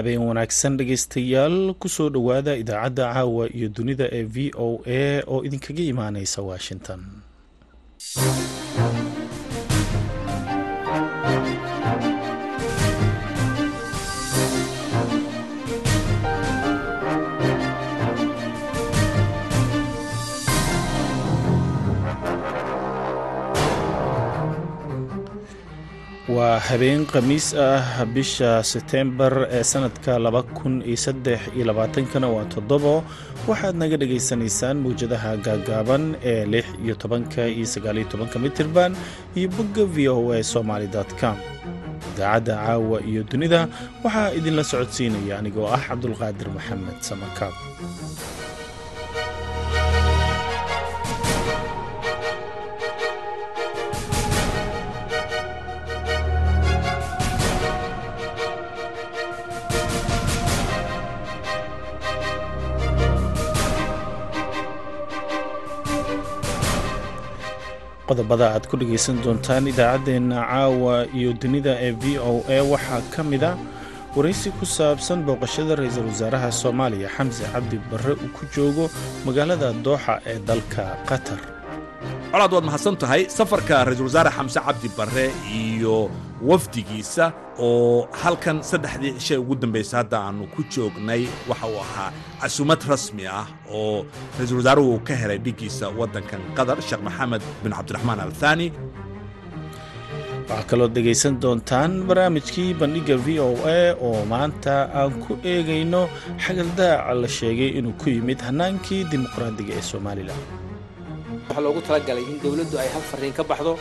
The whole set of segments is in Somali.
habeen wanaagsan dhegaystayaal ku soo dhowaada idaacadda caawa iyo dunida ee v o a oo idinkaga imaaneysa washington waa habeen khamiis ah bisha setembar ee sanadka laba kun iyo saddex iyo labaatankana waa toddobo. Waxaad naga dhagaysanaysaan mawjadaha gaagaaban ee lix iyo tobanka iyo sagaaliyo tobanka mitirban iyo bogga v o a somaly com. Idaacadda caawa iyo dunida waxaa idinla socodsiinaya anigoo ah cabdulqaadir maxamed samakaab qodobada aad ku dhegaysan doontaan idaacaddeenna caawa iyo dunida ee v o a. Waxaa ka mid a waraysi ku saabsan booqashada ra'iisul wasaaraha soomaaliya xamse cabdi barre uu ku joogo magaalada dooxa ee dalka qatar. Colaad waad mahadsan tahay safarka ra'iisul wasaare xamse cabdi barre iyo wafdigiisa oo halkan saddexdii cishay ugu dambaysa hadda aannu ku joognay waxa uu ahaa casuumad rasmi ah oo ra'iisul wasaaruhu uu ka helay dhiggiisa waddankan qatar sheekh maxamed bin cabdiraxmaan al thani waxaa kaloo dhegaysan doontaan barnaamijkii bandhigga v o a oo maanta aan ku eegayno xagaldaaca la sheegay inuu ku yimid hannaankii dimuqraadiga ee somalilan waxaa loogu talagalay in dowladdu ay hal farriin ka baxdo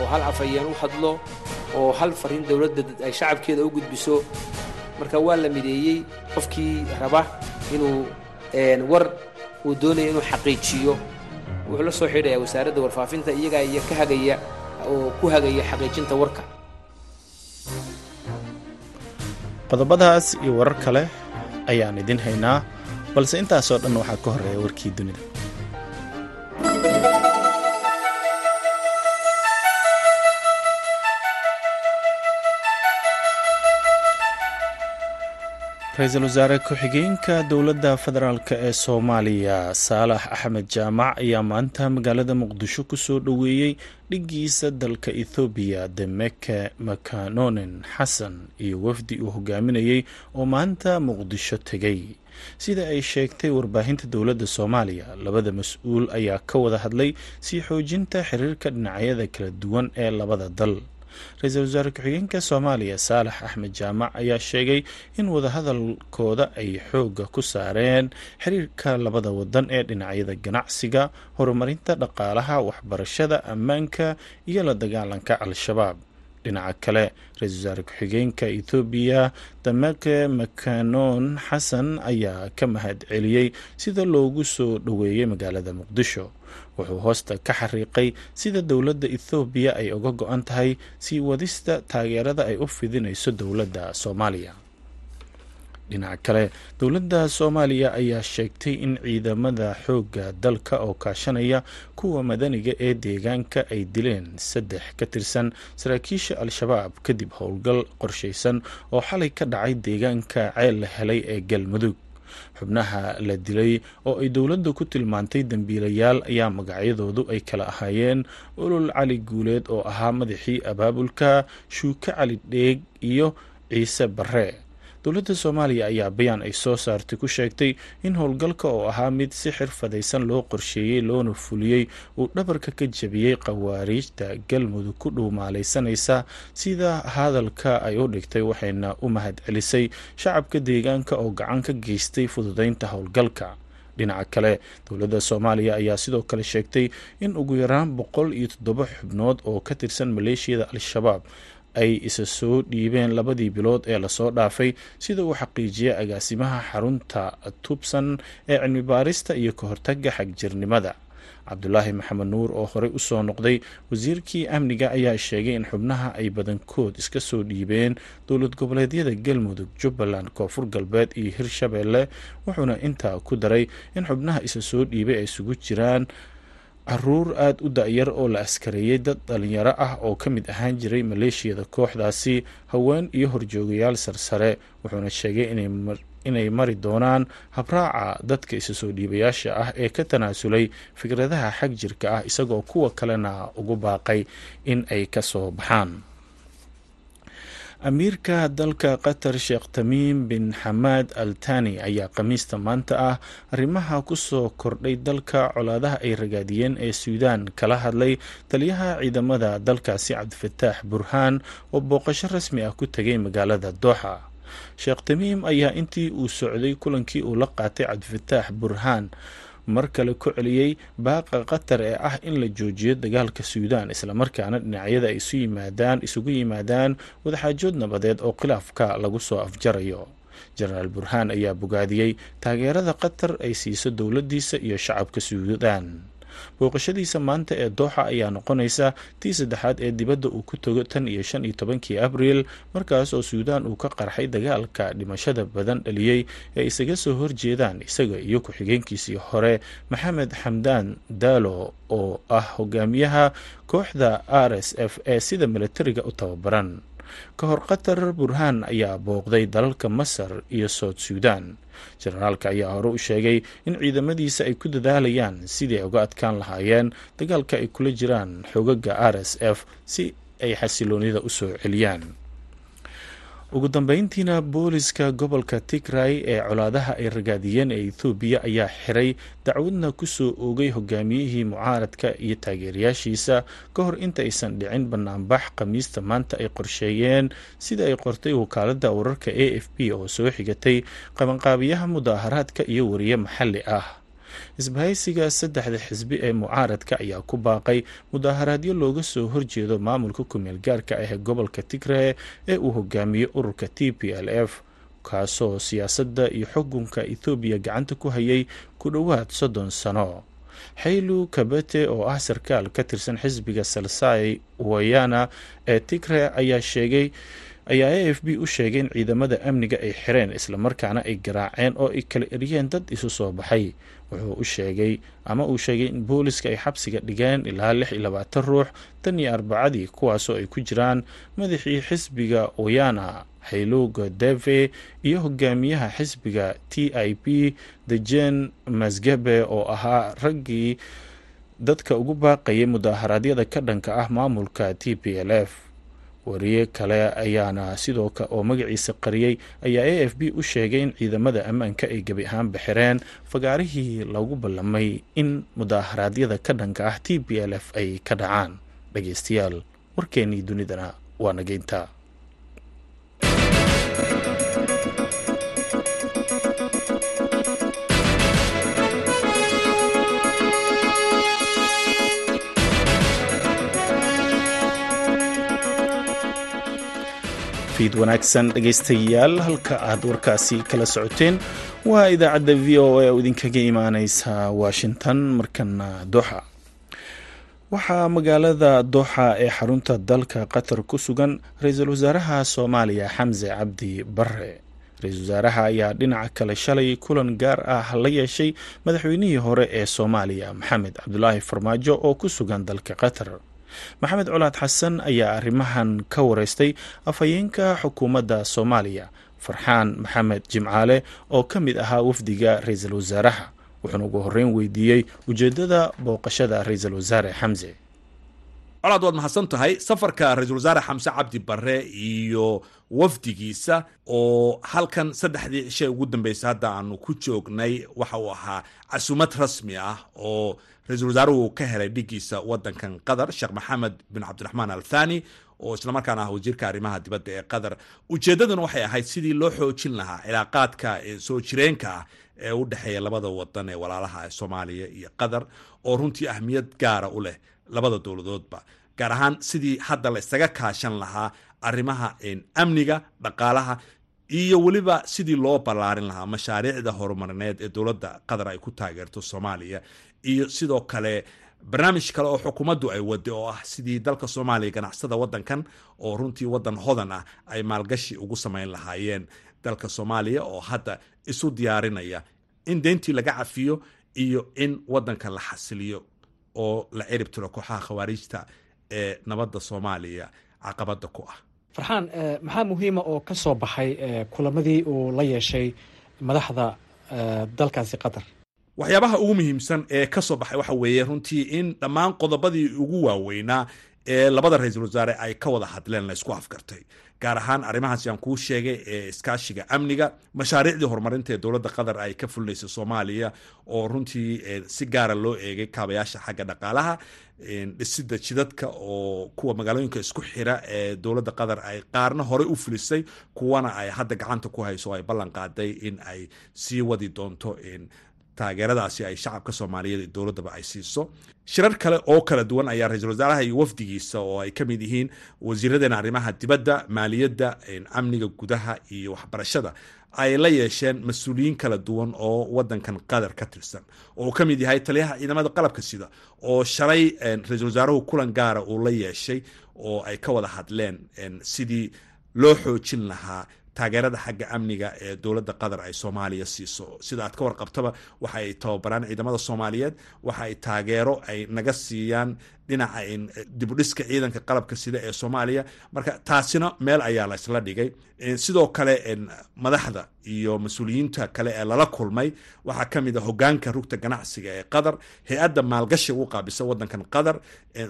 oo hal afhayeen u hadlo oo hal farriin dowladda ay shacabkeeda u gudbiso. Marka waa la mideeyey qofkii raba inuu war uu doonaya inuu xaqiijiyo. Wuxuu la soo xidhayaa wasaaradda warfaafinta iyagaa iyo ka hagaya oo ku hagaya xaqiijinta warka. Qodobadaas iyo warar kale ayaan idin haynaa balse intaasoo dhan waxaa ka horreeya warkii dunida ra'iisul wasaare ku-xigeenka dowladda federaalk ee soomaaliya saalax axmed jaamac ayaa maanta magaalada muqdisho ku soo dhoweeyey dhiggiisa dalka ethoobiya demeke makanonen xasan iyo wafdi uu hogaaminayey oo maanta muqdisho tegey sida ay sheegtay warbaahinta dowladda soomaaliya labada mas'uul ayaa ka wada hadlay sii xoojinta xiriirka dhinacyada kala duwan ee labada dal ra'iisul wasaare ku-xigeenka soomaaliya saalax axmed jaamac ayaa sheegay in wadahadalkooda ay xoogga ku saareen xiriirka labada wadan ee dhinacyada ganacsiga horumarinta dhaqaalaha waxbarashada ammaanka iyo la dagaalanka al-shabaab. Dhinaca kale ra'iisul wasaare ku-xigeenka ethoobiya dameke makanon xasan ayaa ka mahad celiyey sida loogu soo dhoweeyey magaalada muqdisho wuxuu hoosta ka xariiqay sida dowladda ethoobiya ay uga go-an tahay sii wadista taageerada ay u fidinayso dowladda soomaaliya. Dhinaca kale dowladda soomaaliya ayaa sheegtay in ciidamada xoogga dalka oo kaashanaya kuwa madaniga ee deegaanka ay dileen saddex ka tirsan saraakiisha al-shabaab kadib howlgal qorshaysan oo xalay ka dhacay deegaanka ceel la helay ee galmudug xubnaha la dilay oo ay dowladdu ku tilmaantay dembiilayaal ayaa magacyadoodu ay kala ahaayeen. Olol cali guuleed oo ahaa madaxii abaabulka shuuke cali dheeg iyo ciise barre dowladda soomaaliya ayaa bayaan ay soo saartay ku sheegtay in howlgalka oo ahaa mid si xirfadaysan loo qorsheeyey loona fuliyey uu dhabarka ka jabiyey khawaariijta galmudug ku dhuumaalaysanaysa sida hadalka ay u dhigtay waxayna u mahad celisay shacabka deegaanka oo gacan ka geystay fududeynta howlgalka. Dhinaca kale dowladda soomaaliya ayaa sidoo kale sheegtay in ugu yaraan boqol iyo toddoba xubnood oo ka tirsan maleeshiyada al-shabaab ay isa soo dhiibeen labadii bilood ee la soo dhaafay sida uu xaqiijiyay agaasimaha xarunta tubsan ee cilmi baarista iyo ka hortaga xagjirnimada. Cabdulaahi maxamed nuur oo horey u soo noqday wasiirkii amniga ayaa sheegay in xubnaha ay badankood iska soo dhiibeen dowlad goboleedyada galmudug jubbaland koonfur galbeed iyo hirshabeelle wuxuuna intaa ku daray in xubnaha isa soo dhiibay ay isugu jiraan carruur aada u da-yar oo la askareeyey dad dhalinyaro ah oo ka mid ahaan jiray maleeshiyada kooxdaasi haween iyo horjoogayaal sarsare wuxuuna sheegay inay mari doonaan habraaca dadka isa soo dhiibayaasha ah ee ka tanaasulay fikradaha xag jirka ah isagoo kuwa kalena ugu baaqay in ay ka soo baxaan amiirka dalka qatar sheekh tamiim bin xamaad al tani ayaa khamiista maanta ah arrimaha ku soo kordhay dalka colaadaha ay ragaadiyeen ee suudaan. Kala hadlay taliyaha ciidamada dalkaasi cabdifataax burhaan oo booqasho rasmi ah ku tegay magaalada dooxa sheekh tamiim ayaa intii uu socday kulankii uu la qaatay cabdifataax burhaan mar kale ku celiyey baaqa qatar ee ah in la joojiyo dagaalka suudaan islamarkaana dhinacyada ay isu yimaadaan isugu yimaadaan wadaxaajood nabadeed oo khilaafka lagu soo afjarayo. Jenaraal burhaan ayaa bogaadiyey taageerada qatar ay siiso dowladdiisa iyo shacabka suudaan booqashadiisa maanta ee dooxa ayaa noqonaysa tii saddexaad ee dibadda uu ku tago tan iyo shan iyo tobankii abriil markaas oo suudaan uu ka qarxay dagaalka dhimashada badan dhaliyey ee isaga soo horjeedaan isaga iyo ku-xigeenkiisii hore. Maxamed xamdaan daalo oo ah hogaamiyaha kooxda r s f ee sida milatariga u tababaran ka hor qatar burhaan ayaa booqday dalalka masar iyo soud suudaan jenaraalka ayaa hore u sheegay in ciidamadiisa ay ku dadaalayaan sidii ay uga adkaan lahaayeen dagaalka ay kula jiraan xogaga r s f si ay xasiloonida u soo celiyaan ugu dambeyntiina booliska gobolka tigray ee colaadaha ay ragaadiyeen ee ethoobiya ayaa xiray dacwadna ku soo oogay hogaamiyihii mucaaradka iyo taageerayaashiisa ka hor inta aysan dhicin banaanbax khamiista maanta ay qorsheeyeen. Sida ay qortay wakaalada wararka a f b oo soo xigatay qabanqaabiyaha mudaaharaadka iyo wariye maxalli ah isbahaysiga saddexda xisbi ee mucaaradka ayaa ku baaqay mudaaharaadyo looga soo horjeedo maamulka kumeel gaarka ah ee gobolka tigre ee uu hogaamiyo ururka t p l f kaasoo siyaasadda iyo xukunka ethoobiya gacanta ku hayay ku dhowaad soddon sano. Xaylu kabete oo ah sarkaal ka tirsan xisbiga salsai wayana ee tigre ayaa sheegay ayaa a f b u sheegay in ciidamada amniga ay xireen islamarkaana ay garaaceen oo ay kala eriyeen dad isu soo baxay. Wuxuu u sheegay ama uu sheegay in booliska ay xabsiga dhigeen ilaa lix iyo labaatan ruux tan iyo arbacadii kuwaasoo ay ku jiraan madaxii xisbiga oyana hayluga deve iyo hogaamiyaha xisbiga t i p dejen masgabe oo ahaa raggii dadka ugu baaqayay mudaaharaadyada ka dhanka ah maamulka t p l f wariye kale ayaana sidoo oo magaciisa qariyey ayaa a f b u sheegay in ciidamada ammaanka ay gebi ahaan baxireen fagaarihii lagu ballamay in mudaaharaadyada ka dhanka ah t b l f ay ka dhacaan. Dhageystayaal warkeenii dunidana waa nageynta wanaagsan dhegeystayaal halka aad warkaasi kala socoteen waa idaacadda v o a oo idinkaga imaaneysa washington markana dooxa waxaa magaalada dooxa ee xarunta dalka qatar ku sugan ra'iisul wasaaraha soomaaliya xamse cabdi bare ra'iisul wasaaraha ayaa dhinaca kale shalay kulan gaar ah la yeeshay madaxweynihii hore ee soomaaliya maxamed cabdulaahi farmaajo oo ku sugan dalka qatar maxamed colaad xasan ayaa arrimahan ka wareystay afhayeenka xukuumadda soomaaliya. Farxaan maxamed jimcaale oo ka mid ahaa wafdiga ra'iisul wasaaraha wuxuuna ugu horreyn weydiiyey ujeeddada booqashada ra'iisul wasaare xamse. Colaad waad mahadsan tahay safarka ra'iisul wasaare xamse cabdi bare iyo wafdigiisa oo halkan saddexdii cishe ugu dambeysay hadda aanu ku joognay waxa uu ahaa casumad rasmi ah oo ra'iisul wasaaruhu ka helay dhigiisa wadankan qatar sheekh maxamed bin cabdiraxmaan al thani oo islamarkaana ah wasiirka arrimaha dibadda ee qatar. Ujeeddaduna waxay ahayd sidii loo xoojin lahaa cilaaqaadka soo jireenka ah ee u dhexeeya labada wadan ee walaalaha ee soomaaliya iyo qatar oo runtii ahmiyad gaara u leh labada dowladoodba gaar ahaan sidii hadda la isaga kaashan lahaa arrimaha amniga dhaqaalaha iyo weliba sidii loo ballaarin lahaa mashaariicda horumarineed ee dowladda qatar ay ku taageerto soomaaliya. Iyo sidoo kale barnaamij kale oo xukuumaddu ay wada oo ah sidii dalka soomaaliya ganacsada wadankan oo runtii wadan hodan ah ay maalgashi ugu samayn lahaayeen. Dalka soomaaliya oo hadda isu diyaarinaya in deyntii laga cafiyo iyo in wadanka la xasiliyo oo la cirib tiro kooxaha khawaariijta ee nabadda soomaaliya caqabada ku ah farxaan maxaa muhiima oo ka baxay kulamadii uu la yeeshay madaxda dalkaasi qatar? Waxyaabaha ugu muhiimsan ee ka soo baxay waxa weeye runtii in dhammaan qodobadii ugu waaweynaa ee labada ra'iisul wasaare ay ka wada hadleen la isku afgartay. Gaar ahaan arrimahaas aan kuu sheegay ee iskaashiga amniga mashaariicdii horumarinta ee dowladda qatar ay ka fulinaysay soomaaliya oo runtii si gaara loo eegay kaabayaasha xagga dhaqaalaha dhisida jidadka oo kuwa magaalooyinka isku xira ee dowladda qatar ay qaarna horey u fulisay kuwana ay hadda gacanta ku hayso ay ballan qaaday in ay sii wadi doonto taageeradaasi ay shacabka soomaaliyeed ee dowladdaba ay siiso. Shirar kale oo kala duwan ayaa ra'iisul wasaaraha iyo wafdigiisa oo ay ka mid yihiin wasiiradeena arrimaha dibadda maaliyadda amniga gudaha iyo waxbarashada ay la yeesheen mas'uuliyiin kala duwan oo wadankan qatar ka tirsan oo uu ka mid yahay taliyaha ciidamada qalabka sida oo shalay ra'iisul wasaaruhu kulan gaara uu la yeeshay oo ay ka wada hadleen sidii loo xoojin lahaa taageerada xagga amniga ee dowladda qatar ay soomaaliya siiso. Sida aad ka warqabtaba waxa ay tababaraan ciidamada soomaaliyeed waxa ay taageero ay naga siiyaan dhinaca dibudhiska ciidanka qalabka sida ee soomaaliya. Marka taasina meel ayaa la isla dhigay. Sidoo kale madaxda iyo mas'uuliyiinta kale ee lala kulmay waxaa ka a hogaanka rugta ganacsiga ee qatar hay'adda maalgashiga u qaabisa wadankan qatar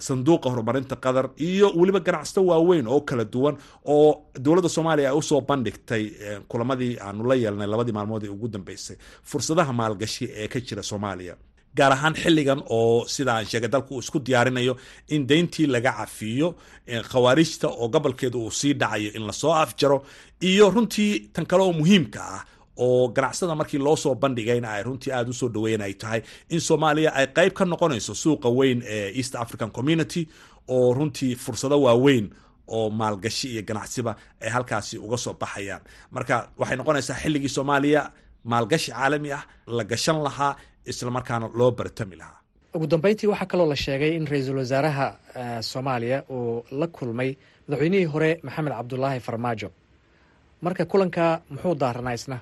sanduuqa horumarinta qatar iyo weliba ganacsato waaweyn oo kala duwan oo dowladda soomaaliya ay u soo bandhigtay kulamadii aanu la yeelnay labadii maalmood ee ugu dambeysay fursadaha maalgashi ee ka jira soomaaliya gaar ahaan xilligan oo sida aan sheegay dalku uu isku diyaarinayo in deyntii laga cafiyo khawaarijta oo gobolkeeda uu sii dhacayo in la soo afjaro iyo runtii tan kale oo muhiimka ah oo ganacsada markii loo soo bandhigayna ay runtii aada u soo dhaweyn ay tahay in soomaaliya ay qayb ka noqonayso suuqa weyn ee east african community oo runtii fursado waaweyn oo maalgashi iyo ganacsiba ay halkaasi uga soo baxayaan. Marka waxay noqonaysaa xilligii soomaaliya maalgashi caalami ah la gashan lahaa isla markaana loo bartami lahaa. Ugu dambeyntii waxaa kaloo la sheegay in ra'iisul wasaaraha soomaaliya uu la kulmay madaxweynihii hore maxamed cabdulaahi farmaajo. Marka kulanka muxuu daaranaa isna?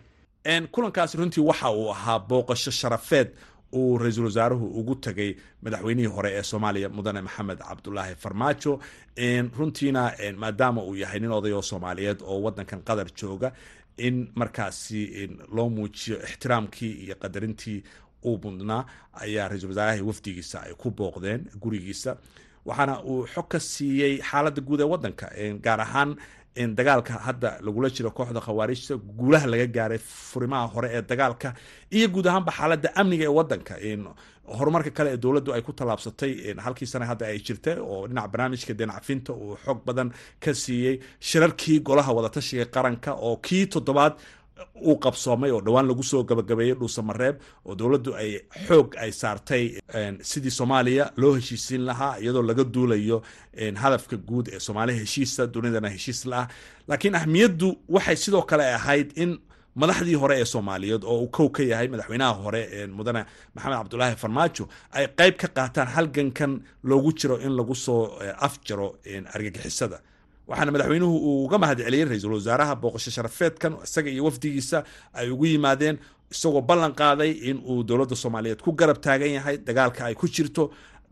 Kulankaasi runtii waxa uu ahaa booqasho sharafeed uu ra'iisul wasaaruhu ugu tagay madaxweynihii hore ee soomaaliya mudane maxamed cabdulaahi farmaajo. Runtiina maadaama uu yahay nin odayoo soomaaliyeed oo wadankan qatar jooga in markaasi loo muujiyo ixtiraamkii iyo qadarintii uu mudnaa ayaa ra'iisul wasaaraha wafdigiisa ay ku booqdeen gurigiisa. Waxaana uu xog ka siiyey xaaladda guud ee wadanka gaar ahaan dagaalka hadda lagula jiro kooxda khawaarijta guulaha laga gaaray furimaha hore ee dagaalka iyo guud ahaanba xaaladda amniga ee wadanka horumarka kale ee dowladdu ay ku tallaabsatay halkii sane hadda ay jirta oo dhinaca barnaamijka deencafinta uu xog badan ka siiyey shirarkii golaha wadatashiga qaranka oo kii toddobaad uu qabsoomay oo dhowaan lagu soo gabagabeeyey dhuusamareeb oo dowladdu ay xoog ay saartay sidii soomaaliya loo heshiisiin lahaa iyadoo laga duulayo hadafka guud ee soomaaliya heshiisa dunidana heshiis la ah. Laakiin ahmiyaddu waxay sidoo kale ahayd in madaxdii hore ee soomaaliyeed oo uu kow ka yahay madaxweynaha hore mudane maxamed cabdulaahi farmaajo ay qayb ka qaataan halgankan loogu jiro in lagu soo afjaro argagixisada waxaana madaxweynuhu uu uga mahad celiyey ra'iisul wasaaraha booqasho sharafeedkan isaga iyo wafdigiisa ay ugu yimaadeen isagoo ballan qaaday in uu dowladda soomaaliyeed ku garab taagan yahay dagaalka ay ku jirto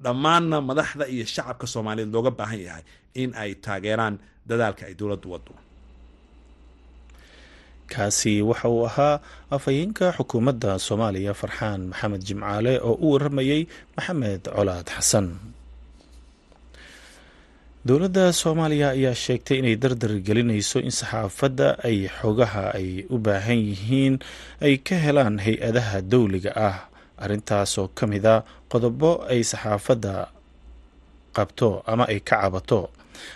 dhammaanna madaxda iyo shacabka soomaaliyeed looga baahan yahay in ay taageeraan dadaalka ay dowladdu wado kaasi waxa uu ahaa afhayeenka xukuumadda soomaaliya farxaan maxamed jimcaale oo u waramayey maxamed colaad xasan dowladda soomaaliya ayaa sheegtay inay dardar gelinayso in saxaafadda ay xogaha ay u baahan yihiin ay ka helaan hay'adaha dowliga ah. Arrintaasoo ka mid a qodobo ay saxaafadda qabto ama ay ka cabato.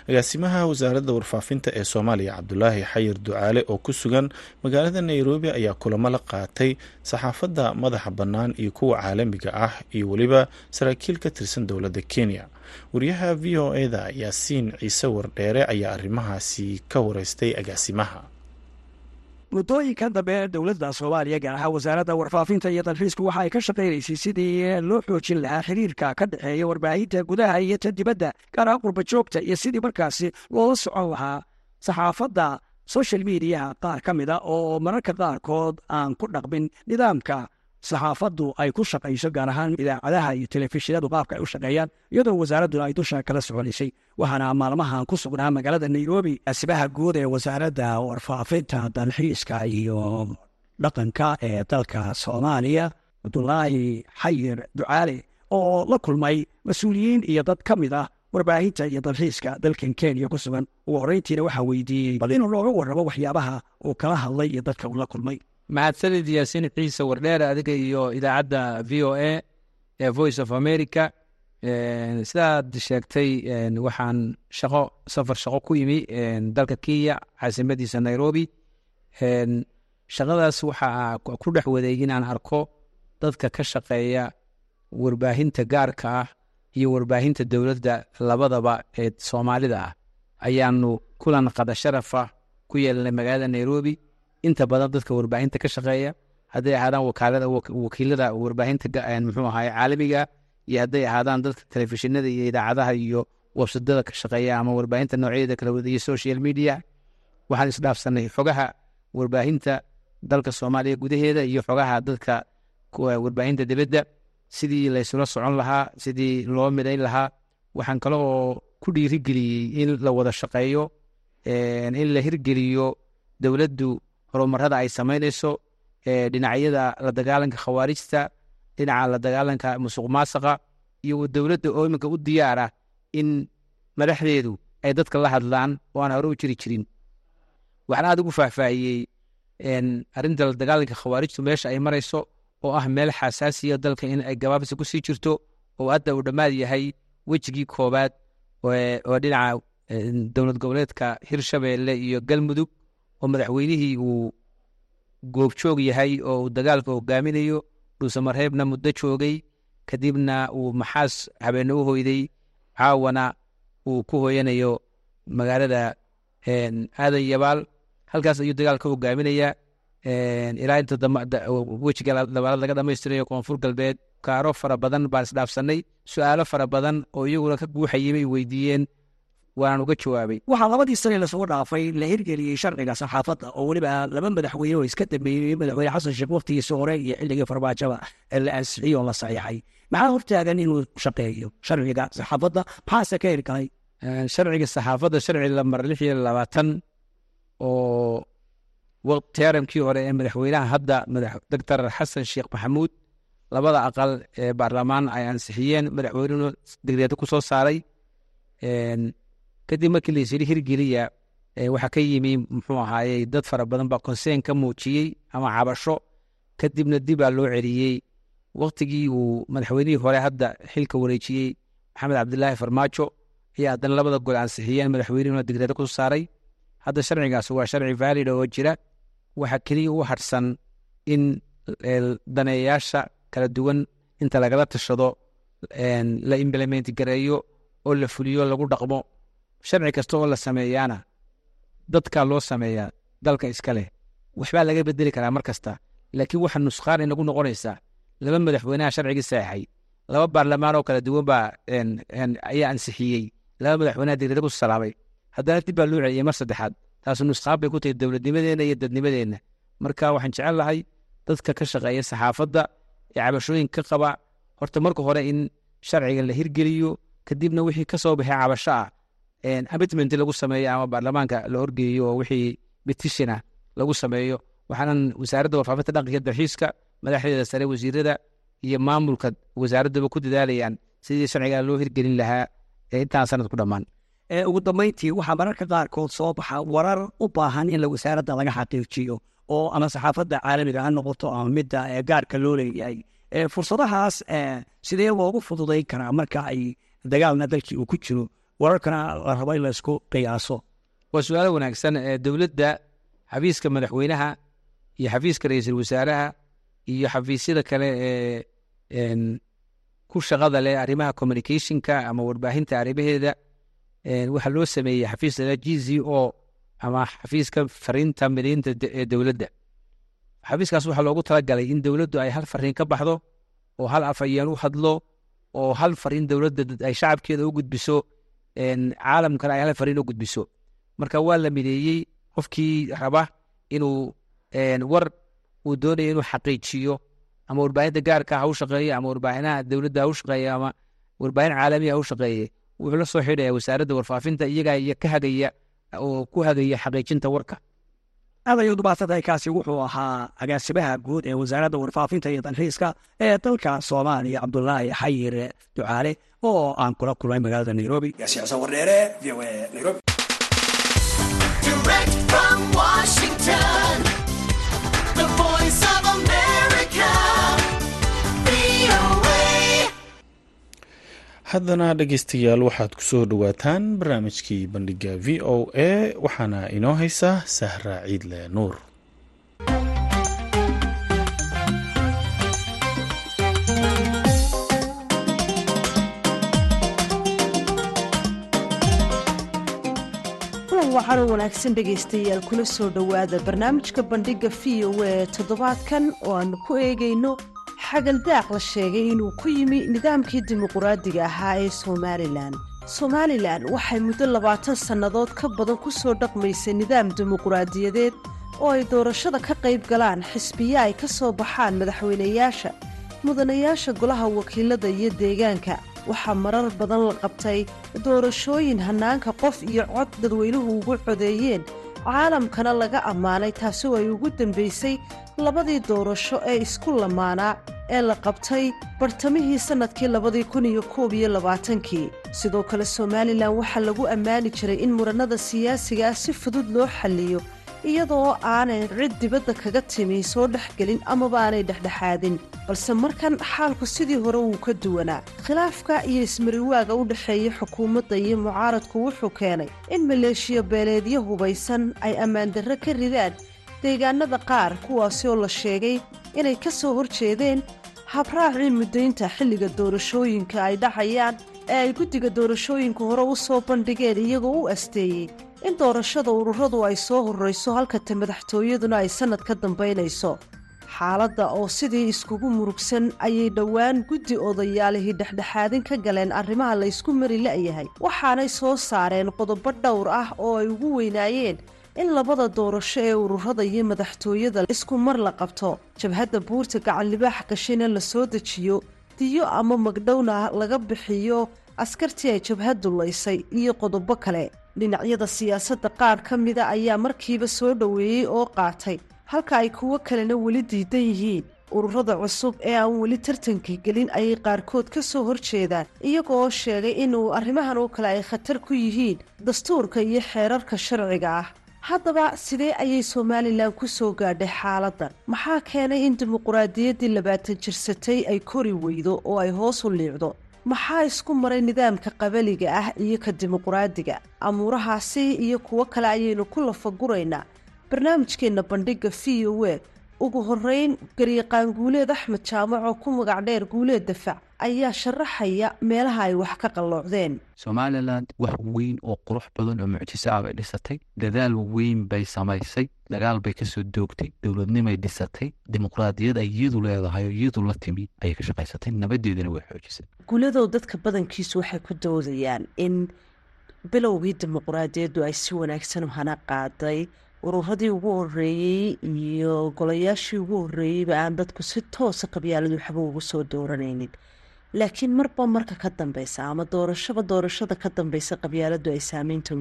Agaasimaha wasaaradda warfaafinta ee soomaaliya cabdulaahi xayir ducaale oo ku sugan magaalada nairobi ayaa kulamo la qaatay saxaafadda madaxa bannaan iyo kuwa caalamiga ah iyo weliba saraakiil ka tirsan dowladda kenya wariyaha v o eda yaasiin ciise wardheere ayaa arrimahaasi ka wareystay agaasimaha. Muddooyinka dambe dowladda soomaaliya gaar ahaan wasaaradda warfaafinta iyo dalxiisku waxa ay ka shaqaynaysay sidii loo xoojin lahaa xiriirka ka dhexeeya warbaahinta gudaha iyo ta dibadda gaar ahaan qurbajoogta iyo sidii markaasi loola socon lahaa saxaafadda social mediaha. Qaar ka mid a oo mararka qaarkood aan ku dhaqmin nidaamka saxaafaddu ay ku shaqayso gaar ahaan idaacadaha iyo telefishinadu qaabka ay u shaqeeyaan iyadoo wasaaradduna ay dusha kala soconaysay waxaana maalmahan ku sugnaa magaalada nairobi asibaha guud ee wasaaradda warfaafinta dalxiiska iyo dhaqanka ee dalka soomaaliya cabdulaahi xayir ducaale oo la kulmay mas'uuliyiin iyo dad ka mid ah warbaahinta iyo dalxiiska dalkan kenya ku sugan. Ugu horreyntiina waxaa weydiiyey bal inuu looga warramo waxyaabaha uu kala hadlay iyo dadka uu la kulmay mahadsanid yaasiin ciise wardheer adiga iyo idaacadda v o a ee voice of america. Sidaad sheegtay waxaan shaqo safar shaqo ku yimi dalka kenya caasimadiisa nairobi. Shaqadaas waxaa ku dhex waday inaan arko dadka ka shaqeeya warbaahinta gaarka ah iyo warbaahinta dowladda labadaba ee soomaalida ah. Ayaanu kulan qada sharafa ku yeelnay magaalada nairobi inta badan dadka warbaahinta ka shaqeeya hadday ahaadaan wakaalada wakiilada warbaahinta muxuu ahaay caalamiga iyo hadday ahaadaan dadka telefishinada iyo idaacadaha iyo websadada ka shaqeeya ama warbaahinta noocyadeeda kala iyo social media waxaan isdhaafsanay xogaha warbaahinta dalka soomaaliya gudaheeda iyo xogaha dadka warbaahinta dibadda sidii laysula socon lahaa sidii loo midayn lahaa waxaan kale oo ku dhiirigeliyey in la wada shaqeeyo in la hirgeliyo dowladdu horumarada ay samaynayso dhinacyada la dagaalanka khawaarijta dhinaca la dagaalanka musuq maasaqa iyo dowladda oo iminka u diyaara in madaxdeedu ay dadka la hadlaan oo aan hore u jiri jirin. Waxaan aad ugu faahfaahiyey arrinta la dagaalanka khawaarijtu meesha ay marayso oo ah meel xasaasiya dalka in ay gabaabsi ku sii jirto oo hadda uu dhammaad yahay wejigii koowaad oo dhinaca dowlad goboleedka hirshabeelle iyo galmudug oo madaxweynihii uu goobjoog yahay oo uu dagaalka hogaaminayo dhuusamareebna muddo joogay kadibna uu maxaas habeenne u hoyday caawana uu ku hooyanayo magaalada aadan yabaal. Halkaas ayuu dagaalka hogaaminayaa ilaa inta wejiga labaalaad laga dhamaystirayo koonfur galbeed. Kaaro fara badan baan isdhaafsanay su'aalo fara badan oo iyaguna ka guuxayay bay weydiiyeen waanaan uga jawaabay. Waxaa labadii sane la soo dhaafay la hirgeliyey sharciga saxaafadda oo weliba laba madaxweyne oo iska dambeeyey madaxweyne xasan sheekh waqtigiisa hore iyo xilligii farmaajada ee la ansixiyey oo la saxiixay. Maxaa hortaagan inuu shaqeeyo sharciga saxaafadda? Maxaase ka hirgalay sharciga saxaafadda sharci lamar lix iyo labaatan oo teerankii hore ee madaxweynaha hadda doctor xasan sheekh maxamuud labada aqal ee baarlamaan ay ansixiyeen madaxweynuhu degreedo ku soo saaray kadib markii laisiri hirgeliya waxaa ka yimi muxuu ahaayey dad fara badan baa konseen ka muujiyey ama cabasho. Kadibna dibaa loo celiyey. Waktigii uu madaxweynihii hore hadda xilka wareejiyey maxamed cabdilaahi farmaajo ayaa haddana labada gol ansixiyeen madaxweynuhuna degreedo ku saaray. Hadda sharcigaas waa sharci vaalid oo jira. Waxaa keliya u harsan in daneeyayaasha kala duwan inta lagala tashado la implement oo la fuliyo lagu dhaqmo sharci kasta oo la sameeyaana dadkaa loo sameeyaa dalka iska leh waxbaa laga bedeli karaa mar kasta. Laakiin waxa nusqaan inagu noqonaysaa laba madaxweynaha sharcigii saexay laba baarlamaan oo kala duwan baa ayaa ansixiyey laba madaxweynaha degreeda ku salaamay. Haddana dib baa loo celiyey mar saddexaad taasu nusqaan bay ku tahay dowladnimadeenna iyo dadnimadeenna marka waxaan jecel lahay dadka ka shaqeeya saxaafadda ee cabashooyinka ka qaba. Horta marka hore in sharciga la hirgeliyo kadibna wixii ka soo baxay cabasho ah amitment lagu sameeyo ama baarlamaanka la horgeeyo oo wixii betishina lagu sameeyo. Waxaanan wasaaradda warfaafinta dhaqanka dalxiiska madaxdeeda sare wasiirada iyo maamulka wasaaraddaba ku dadaalayaan sidii sharciga loo hirgelin lahaa ee intaan sanad ku dhammaan. Ugu dambeyntii waxaa mararka qaarkood soo baxa warar u baahan in wasaaradda laga xaqiijiyo oo ama saxaafadda caalamiga ha noqoto ama midda gaarka loo leeyahay. Fursadahaas sidee loogu fududayn karaa marka ay dagaalna dalkii uu ku jiro wararkana la rabo in laysku qiyaaso waa su'aalo wanaagsan dowladda xafiiska madaxweynaha iyo xafiiska ra'iisul wasaaraha iyo xafiisyada kale ee ku shaqada leh arrimaha communicationka ama warbaahinta arrimaheeda. Waxaa loo sameeyey xafiiska g z o ama xafiiska fariinta mideynta ee dowladda. Xafiiskaas waxaa loogu talagalay in dowladdu ay hal fariin ka baxdo oo hal afhayeen u hadlo oo hal fariin dowladda ay shacabkeeda u gudbiso caalamkana ay hal fariin u gudbiso. Marka waa la mideeyey qofkii raba inuu war uu doonaya inuu xaqiijiyo ama warbaahinta gaarka ha u shaqeeye ama warbaahinaha dowladda ha u shaqeeye ama warbaahin caalamiya ha u shaqeeye wuxuu la soo xidhaya wasaaradda warfaafinta iyagaa iyo ka hagaya oo ku hagaya xaqiijinta warka adayo dubaasada kaasi wuxuu ahaa agaasimaha guud ee wasaaradda warfaafinta iyo dalxiiska ee dalka soomaaliya cabdulaahi xayir ducaale oo aan kula kulmay magaalada nairobi. Wardheere haddana dhegeystayaal waxaad ku soo dhowaataan barnaamijkii bandhiga v o a waxaana inoo haysa sahra ciidle nuur. Kulan waxaanu wanaagsan dhegaystayaal kula soo dhowaada barnaamijka bandhigga v o a toddobaadkan oo aanu ku eegayno xagaldaaq la sheegay inuu ku yimi nidaamkii dimuquraadiga ahaa ee somalilan somalilan waxay muddo labaatan sannadood ka badan ku soo dhaqmaysay nidaam dimuquraadiyadeed oo ay doorashada ka qayb galaan xisbiye ay ka soo baxaan madaxweynayaasha mudanayaasha golaha wakiilada iyo deegaanka. Waxaa marar badan la qabtay doorashooyin hannaanka qof iyo cod dadweynuhu ugu codeeyeen. Caalamkana laga ammaanay taasoo ay ugu dambaysay labadii doorasho ee isku lamaanaa ee la qabtay bartamihii sannadkii labadii kun iyo koob iyo labaatankii. Sidoo kale somalilan waxaa lagu ammaani jiray in murannada siyaasiga ah si fudud loo xalliyo iyadoo aanay cid dibadda kaga timi soo dhexgelin amaba aanay dhexdhexaadin. Balse markan xaalku sidii hore wuu ka duwanaa. Khilaafka iyo ismariwaaga u dhexeeya xukuumadda iyo mucaaradku wuxuu keenay in maleeshiya beeleedyo hubaysan ay ammaandarre ka ridaan deegaanada qaar kuwaasi oo la sheegay inay ka soo horjeedeen habraacii muddaynta xilliga doorashooyinka ay dhacayaan ee ay guddiga doorashooyinka hore u soo bandhigeen iyagoo u asteeyey in doorashada ururadu ay soo horrayso halkata madaxtooyaduna ay sannad ka dambaynayso. Xaaladda oo sidii iskugu murugsan ayay dhowaan guddi odayaalihii dhexdhexaadin ka galeen arrimaha laysku mari la'yahay. Waxaanay soo saareen qodobo dhowr ah oo ay ugu weynaayeen in labada doorasho ee ururada iyo madaxtooyada isku mar la qabto. Jabhadda buurta gacanlibaax gashayna la soo dejiyo diyo ama magdhowna laga bixiyo askartii ay jabhaddu laysay iyo qodobo kale. Dhinacyada siyaasadda qaar ka mida ayaa markiiba soo dhoweeyey oo qaatay halka ay kuwo kalena weli diidan yihiin. Ururada cusub ee aan weli tartanka gelin ayay qaarkood ka soo horjeedaan iyagoo sheegay inuu arrimahan oo kale ay khatar ku yihiin dastuurka iyo xeerarka sharciga ah haddaba sidee ayay somalilan ku soo gaadhay xaaladdan maxaa keenay in dimuquraadiyaddii labaatan jirsatay ay kori weydo oo ay hoos u liicdo? Maxaa isku maray nidaamka qabaliga ah iyo ka dimuquraadiga amuurahaasi iyo kuwo kale ayaynu ku lafaguraynaa. Barnaamijkeenna bandhigga v o a ugu horreyn garyaqaan guuleed axmed jaamac oo ku magac dheer guuleed dafac ayaa sharaxaya meelaha ay wax ka qalloocdeen. Somalilan wax weyn oo qurux badan oo mucjiso ah bay dhisatay. Dadaal weyn bay samaysay. Dagaal bay ka soo doogtay. Dowladnimay dhisatay. Dimuqraadiyad ay iyadu leedahay oo iyadu la timi ayay ka shaqaysatay. Nabadeedana way xoojisay. Guuladow dadka badankiisu waxay ku doodayaan in bilowgii dimuquraadiyaddu ay si wanaagsan hana qaaday ururadii ugu horeeyey iyo golayaashii ugu horeeyeyba aan dadku si toosa qabyaaladu waxba ugu soo dooranaynin. Laakiin marba marka ka dambeysa ama doorashaba doorashada ka dambeysa qabyaaladu ay saameynta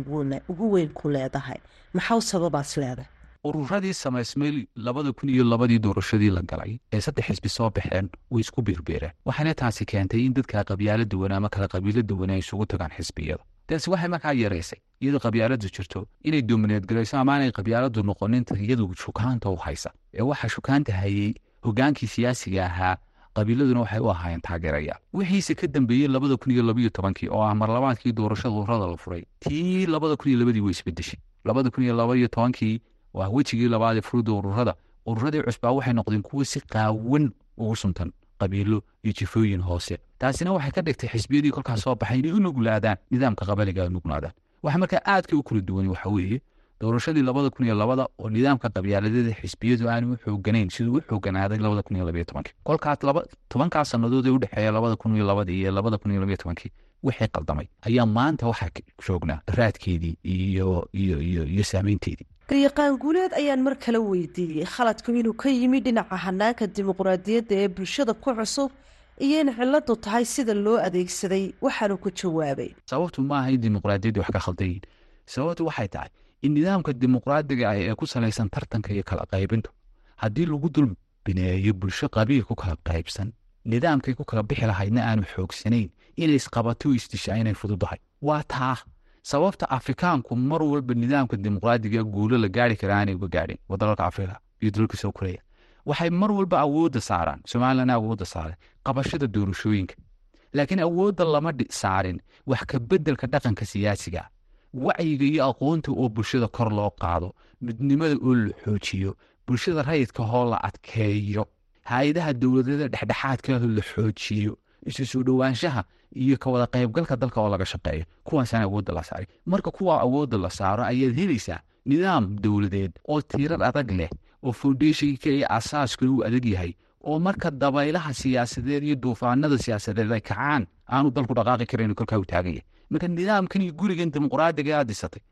ugu weyn ku leedahay. Maxaa sababaas leedahay? Ururadii samaysmay labada kun iyo labadii doorashadii la galay ee saddex xisbi soo baxeen way isku biirbiireen. Waxaana taasi keentay in dadka qabyaalo duwan ama kala qabiilo duwan ay isugu tagaan xisbiyada taasi waxay markaa yaraysay iyadoo qabyaaladu jirto inay domineed galayso amaanay qabyaaladu noqoninta iyadu shukaanta u haysa ee waxaa shukaanta hayey hogaankii siyaasiga ahaa qabiiladuna waxay u ahaayeen taageerayaal wixiise ka dambeeyey labada kun iyo labaiyo tobankii oo ah marlabaadkii doorashada ururada la furay tii labada kun iyo labadii way isbedeshay labada kun iyo labaiyo tobankii waa wejigii labaad ee furida ururada ururadii cusbaa waxay noqdeen kuwo si qaawan ugu suntan qabiilo iyo jifooyin hoose. Taasina waxay ka dhigtay xisbiyadii kolkaas soo baxay inay u nuglaadaan nidaamka qabaliga nuglaadaan. Waxa markaa aadka u kala duwan waxa weeye doorashadii labada kun iyo labada oo nidaamka qabyaaladeeda xisbiyadu aanu u xooganayn siduu u xooganaaday labada kun iyo labaiyo tobankii kolkaas laba tobankaas sannadood ee u dhexeeya labada kun iyo labadii iyo labada kun iyo labaiyo tobankii wixii qaldamay. Ayaa maanta waxaa joognaa raadkeedii iyo iyo iyo iyo saameynteedii garyaqaan guuleed ayaan mar kale weydiiyey. Khaladku inuu ka yimi dhinaca hanaanka dimuqraadiyadda ee bulshada ku cusub iyo in ciladu tahay sida loo adeegsaday waxaanu ku jawaabay. Sababtu ma aha in dimuqraadiyadda wax ka khaldan yihiin sababtu waxay tahay in nidaamka dimuqraadiga ah ee ku salaysan tartanka iyo kala qaybintu haddii lagu dul bulsho qabiil ku kala qaybsan nidaamkay ku kala bixi lahaydna aanu xoogsanayn inay isqabato isdishaa inay fududahay. Waa taa sababta afrikaanku mar walba nidaamka dimuqraadiga guulo la gaari kara aanay uga gaadhin wadalalka afrika iyo dalalka soo koreya waxay mar walba awoodda saaraan somalilan awoodda saaray qabashada doorashooyinka. Laakiin awoodda lama saarin wax ka beddelka dhaqanka siyaasiga wacyiga iyo aqoonta oo bulshada kor loo qaado midnimada oo la xoojiyo bulshada rayidka hoo la adkeeyo hay'adaha dowladyada dhexdhexaadkaah la xoojiyo isu soo dhowaanshaha iyo ka wada qaybgalka dalka oo laga shaqeeyo. Kuwaasaan awoodda la saaray marka kuwa awoodda la saaro ayaad helaysaa nidaam dowladeed oo tiirar adag leh oo foundationka iyo asaaska uu adag yahay oo marka dabaylaha siyaasadeed iyo duufaanada siyaasadeed ay kacaan aanu dalku dhaqaaqi karayn kolkaa u taagan yahay. Marka nidaamkan iyo gurigan dimuqraadiga aad dhisatay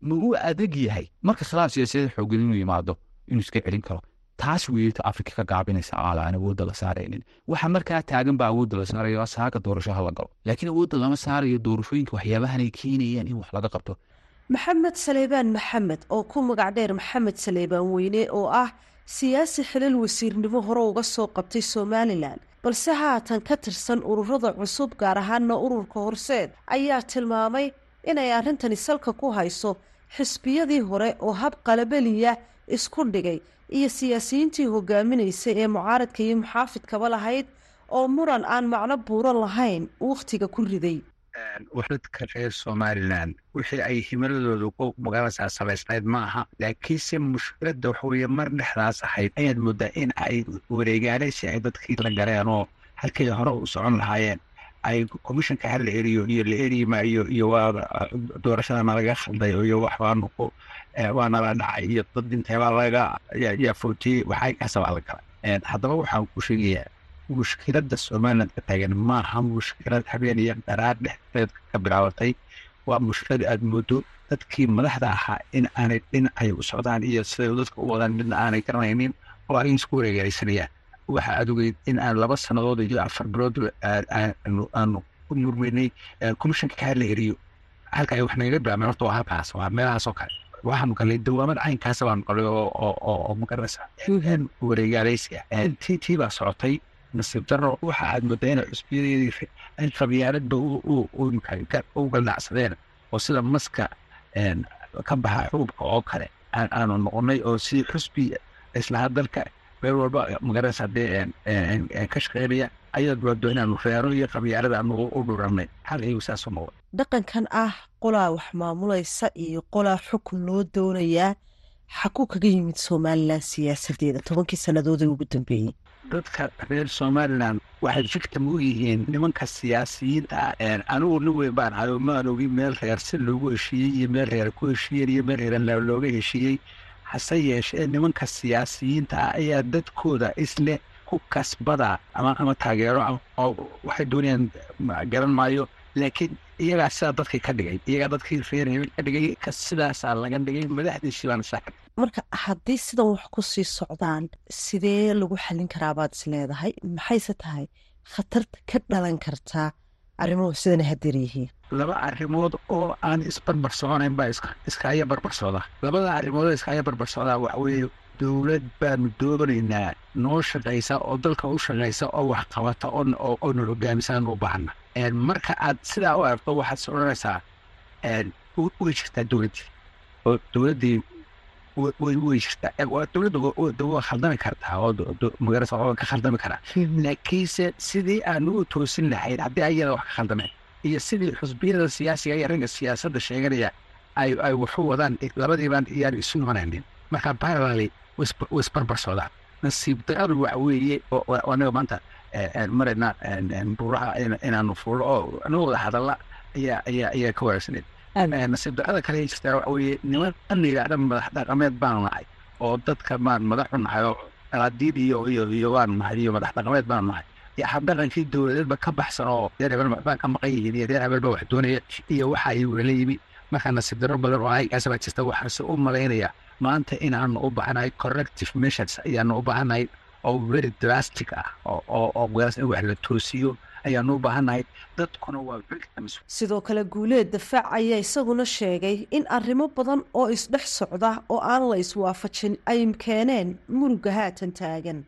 ma uu adag yahay? Marka khilaaf siyaasadeed xoogan inuu yimaado inuu iska celin karo taas weeyto afrika ka gaabinaysa aan awoodda la saaraynin. Waxa markaa taagan baa awoodda la saarayo saaga doorashaha la galo. Laakiin awoodda lama saarayo doorashooyinka waxyaabahan ay keenayaan in wax laga qabto. Maxamed saleebaan maxamed oo ku magac dheer maxamed saleebaan weyne oo ah siyaasi xilal wasiirnimo hore uga soo qabtay somalilan balse haatan ka tirsan ururada cusub gaar ahaana ururka horseed ayaa tilmaamay inay arrintani salka ku hayso xisbiyadii hore oo hab qalabeliya isku dhigay iyo siyaasiyiintii hogaaminaysay ee mucaaradka iyo muxaafidkaba lahayd oo muran aan macno buuran lahayn wakhtiga ku riday. Waxdadka reer somalilan wixii ay himiladooda ku ma garanaysaa samaysnayd ma aha laakiinse mushkiladda waxaweye mar dhexdaas ahayd ayaad moodaa in ay wareegaalaysi ay dadkii la galeen oo halkay hore u socon lahaayeen ay commissionka hal la eriyo iyo la eri maayo iyo waa doorashada nalaga khalday iyo wax ku waa nala dhacay iyo dad inteebaa laga yaa footiyey waxay kasabaa la galay. Haddaba waxaan ku sheegayaa mushkiladda somaliland ka taagan maaha mushkilad habeen iyo dharaar dhexdeed ka bilaabatay waa mushkilad aad moodo dadkii madaxda ahaa in aanay dhinacay u socdaan iyo siday dadka u wadaan midna aanay garanaynin oo ay isku wareegaysanayaan waxa aad ogeyd in aan laba sannadood iyo afar bilood aanu ku murmeynay commissionka kaa la eriyo halka wax nagaga bilaabmeen horta waa halkaas waa meelahaas oo kale. Waxaanu galnay dawaamad caynkaasa baanu galay oo magaranaysa wareegaalaysiga tii tii baa socotay nasiib daro waxa aad moodaa inay cusbiyadeedii ay qabyaaladba u galdhacsadeen oo sida maska ka baxa xuubka oo kale aanu noqonay oo sidii xusbi islaha dalka meel walba magaranaysa haddee ka shaqeynaya ayaad moodo inaanu reero iyo qabyaalada aanu u dhuranay hal iyagu saasoo noqon dhaqankan ah qolaa wax maamulaysa iyo qolaa xukun loo doonayaa xakuu kaga yimid somalilan siyaasadeeda tobankii sannadood ee ugu dambeeyey. Dadka reer somalilan waxay victim u yihiin nimanka siyaasiyiinta ah anigu nin weyn baan ahay oo maan ogi meel reer si loogu heshiiyey iyo meel reer ku heshiiyeen iyo meel reer looga heshiiyey hase yeeshee nimanka siyaasiyiinta ah ayaa dadkooda isle ku kasbada ama ama taageero oo waxay doonayaan garan maayo. Laakiin iyagaa sidaa dadkii ka dhigay iyagaa dadkii reer hebel ka dhigay sidaasaa laga dhigay madaxdiisii baana saa marka haddii sidan wax ku sii socdaan sidee lagu xallin karaa baad is leedahay? Maxayse tahay? Khatarta ka dhalan kartaa arrimuhu sidana hadeer yihiin laba arrimood oo aan isbarbar soconayn baa iskaya barbar socda labada arrimood oo iskaya barbar socdaa waxa weeye dowlad baanu doonaynaa noo shaqaysa oo dalka u shaqaysa oo wax qabata oo na hogaamisan u baahna. Marka aad sidaa u aragto waxaad s odhanaysaa way jirtaa dowladdii oo dowladdii waa khaldami kartaa oo ka khaldami karaa laakiinse sidii aanu u toosin lahayn haddii ayada wax ka khaldameen iyo sidii xusbiyada siyaasiga iyo ragga siyaasadda sheeganaya ay waxu wadaan labadiibaan iyaan isu noqonaynin marka parallely wasbarbar socdaan nasiib daradu waxa weeye anaga maanta marayna buuraha inaanu fuulo oo anaga wada hadalla ayaa ayaa ayaa ka wanaagsaneed nasiib darada kale jirtaa waxa weeye niman dhan madax dhaqameed baanu nahay oo dadka baan madaxu nahay oo alaadiid iyo iyo baanu nahay iyo madax dhaqameed baanu nahay. Habdhaqankii dowladeedba ka baxsan oo reer hebel baan ka maqan yihiin iyo reer hebel ba wax doonaya iyo waxa ay wala yimi. Markaa nasiib daro badan oo aygaas baa jirta waxaase u malaynaya maanta inaanu u baahnahay corrective measures ayaanu u baahnahay oo very drastic ah oo oo oo in wax la toosiyo ayaanu u baahannahay dadkuna waa sidoo kale guuleed dafaac ayaa isaguna sheegay in arrimo badan oo isdhex socda oo aan la iswaafajin ay keeneen muruga haatan taagan.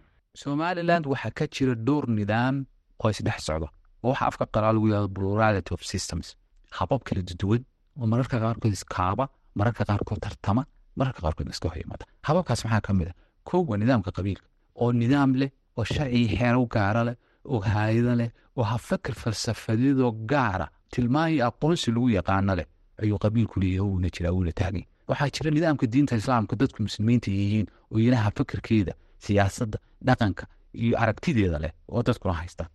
Somaliland waxaa ka jira dhowr nidaam oo isdhex socda oo waxa afka qalaal lagu yihahdo plurality of systems. Habab kala duwan oo mararka qaarkood iskaaba mararka qaarkood tartama mararka qaarkood iska hor yimaada hababkaas maxaa ka mid a kow waa nidaamka qabiilka oo nidaam leh oo sharci xeero gaara leh oo haayado leh oo hafakar falsafadeedoo gaara tilmaan iyo aqoonsi lagu yaqaano leh ayuu qabiilku leeyahay uuna jiraa uuna taagay. Waxaa jira nidaamka diinta islaamka dadku muslimiinta yihiin oo iyana hafakirkeeda siyaasadda dhaqanka iyo aragtideeda leh oo dadkuna haystaan.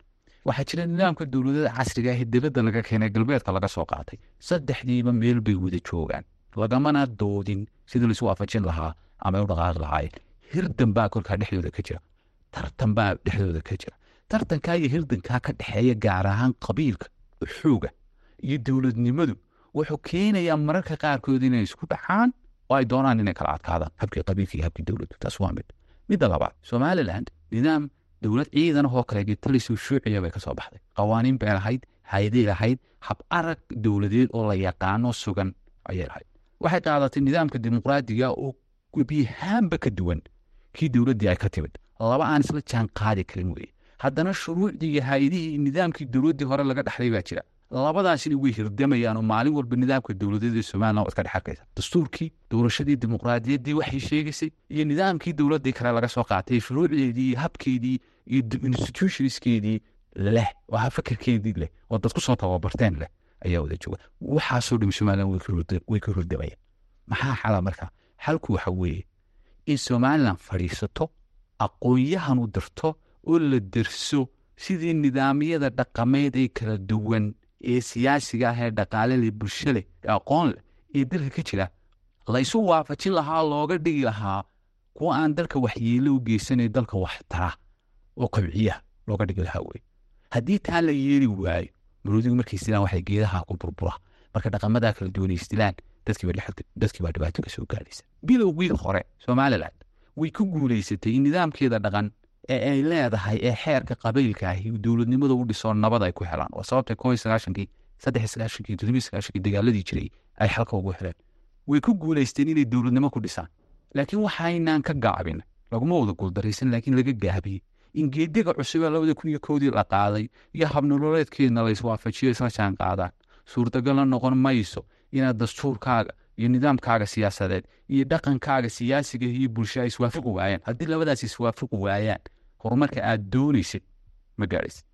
Waxaa jira nidaamka dowladada casriga ah ee dibadda laga keenay galbeedka laga soo qaatay. Saddexdiiba meel bay wada joogaan. Lagamana doodin sidii laisu waafajin lahaa ama u dhaqaaqi lahaayeen hirdan baa kolkaa dhexdooda ka jira. Tartan baa dhexdooda ka jira tartankaa iyo hirdankaa ka dhexeeya gaar ahaan qabiilka xooga iyo dowladnimadu wuxuu keenayaa mararka qaarkood inay isku dhacaan oo ay doonaan inay kala adkaadaan. Habkii qabiilka iyo habkii dowladdu taas waa mid. Midda labaad somaliland nidaam dowlad ciidan oo kale gitalisoo shuuciya bay ka baxday. Qawaaniin bay lahayd hayday lahayd hab arag dowladeed oo la yaqaano sugan ayay lahayd. Waxay qaadatay nidaamka dimuqraadiga oo gebiyahaanba ka duwan. Kii dowladdii ay ka timid laba aan isla jaan qaadi karin weeye haddana shuruucdii iyo hay'adihii nidaamkii dowladdii hore laga dhexlay baa jira. Labadaasina way hirdamayaan oo maalin walba nidaamka dowladeed ee somaliland waa iska dhex arkaysa dastuurkii doorashadii dimuqraadiyaddii waxay sheegaysay iyo nidaamkii dowladdii kale laga soo qaatay shuruucdeedii iyo habkeedii iyo institutionskeedii leh oo hafakarkeedii leh oo dad ku soo tababarteen leh ayaa wada jooga. Waxaasoo dham somaliland way ka ka hurdamayaan. Maxaa xala marka xalku waxa weeye in somaliland fadhiisato aqoon-yahan u dirto oo la derso sidii nidaamyada dhaqameed ee kala duwan ee siyaasiga ah ee dhaqaale leh bulsho ee aqoon leh ee dalka ka jira. La isu waafajin lahaa looga dhigi lahaa kuwa aan dalka waxyeelo u geysanay dalka wax tara oo qabciya looga dhigi lahaa wey haddii taa la yeeli waayo maroodigu markay istilaan waxay geedaha ku burbura marka dhaqamadaa kala duwan dadkiiba dhex- dadkiibaa dhibaato ka soo bilowgii hore somaliland way ku guulaysatay in nidaamkeeda dhaqan ee ay leedahay ee xeerka qabiilka ahi uu dowladnimada u dhiso nabad ay ku helaan. Waa sababta iyo sagaashankii saddex sagaashankii toddoba iyo sagaashankii dagaaladii jiray ay xalka ugu heleen. Way ku guulaysteen inay dowladnimo ku dhisaan. Laakiin waxaynaan ka gaabin laguma wada guuldaraysan laakiin laga gaabiyey in geediga cusub ee labada kun iyo koodii la qaaday iyo habnololeedkeedna la iswaafajiyo isla jaan qaadaan noqon mayso inaad dastuurkaaga iyo nidaamkaaga siyaasadeed iyo dhaqankaaga siyaasiga iyo bulsho ay iswaafaqi waayaan haddii labadaas iswaafaqi waayaan horumarka aad doonaysid ma gaadhaysid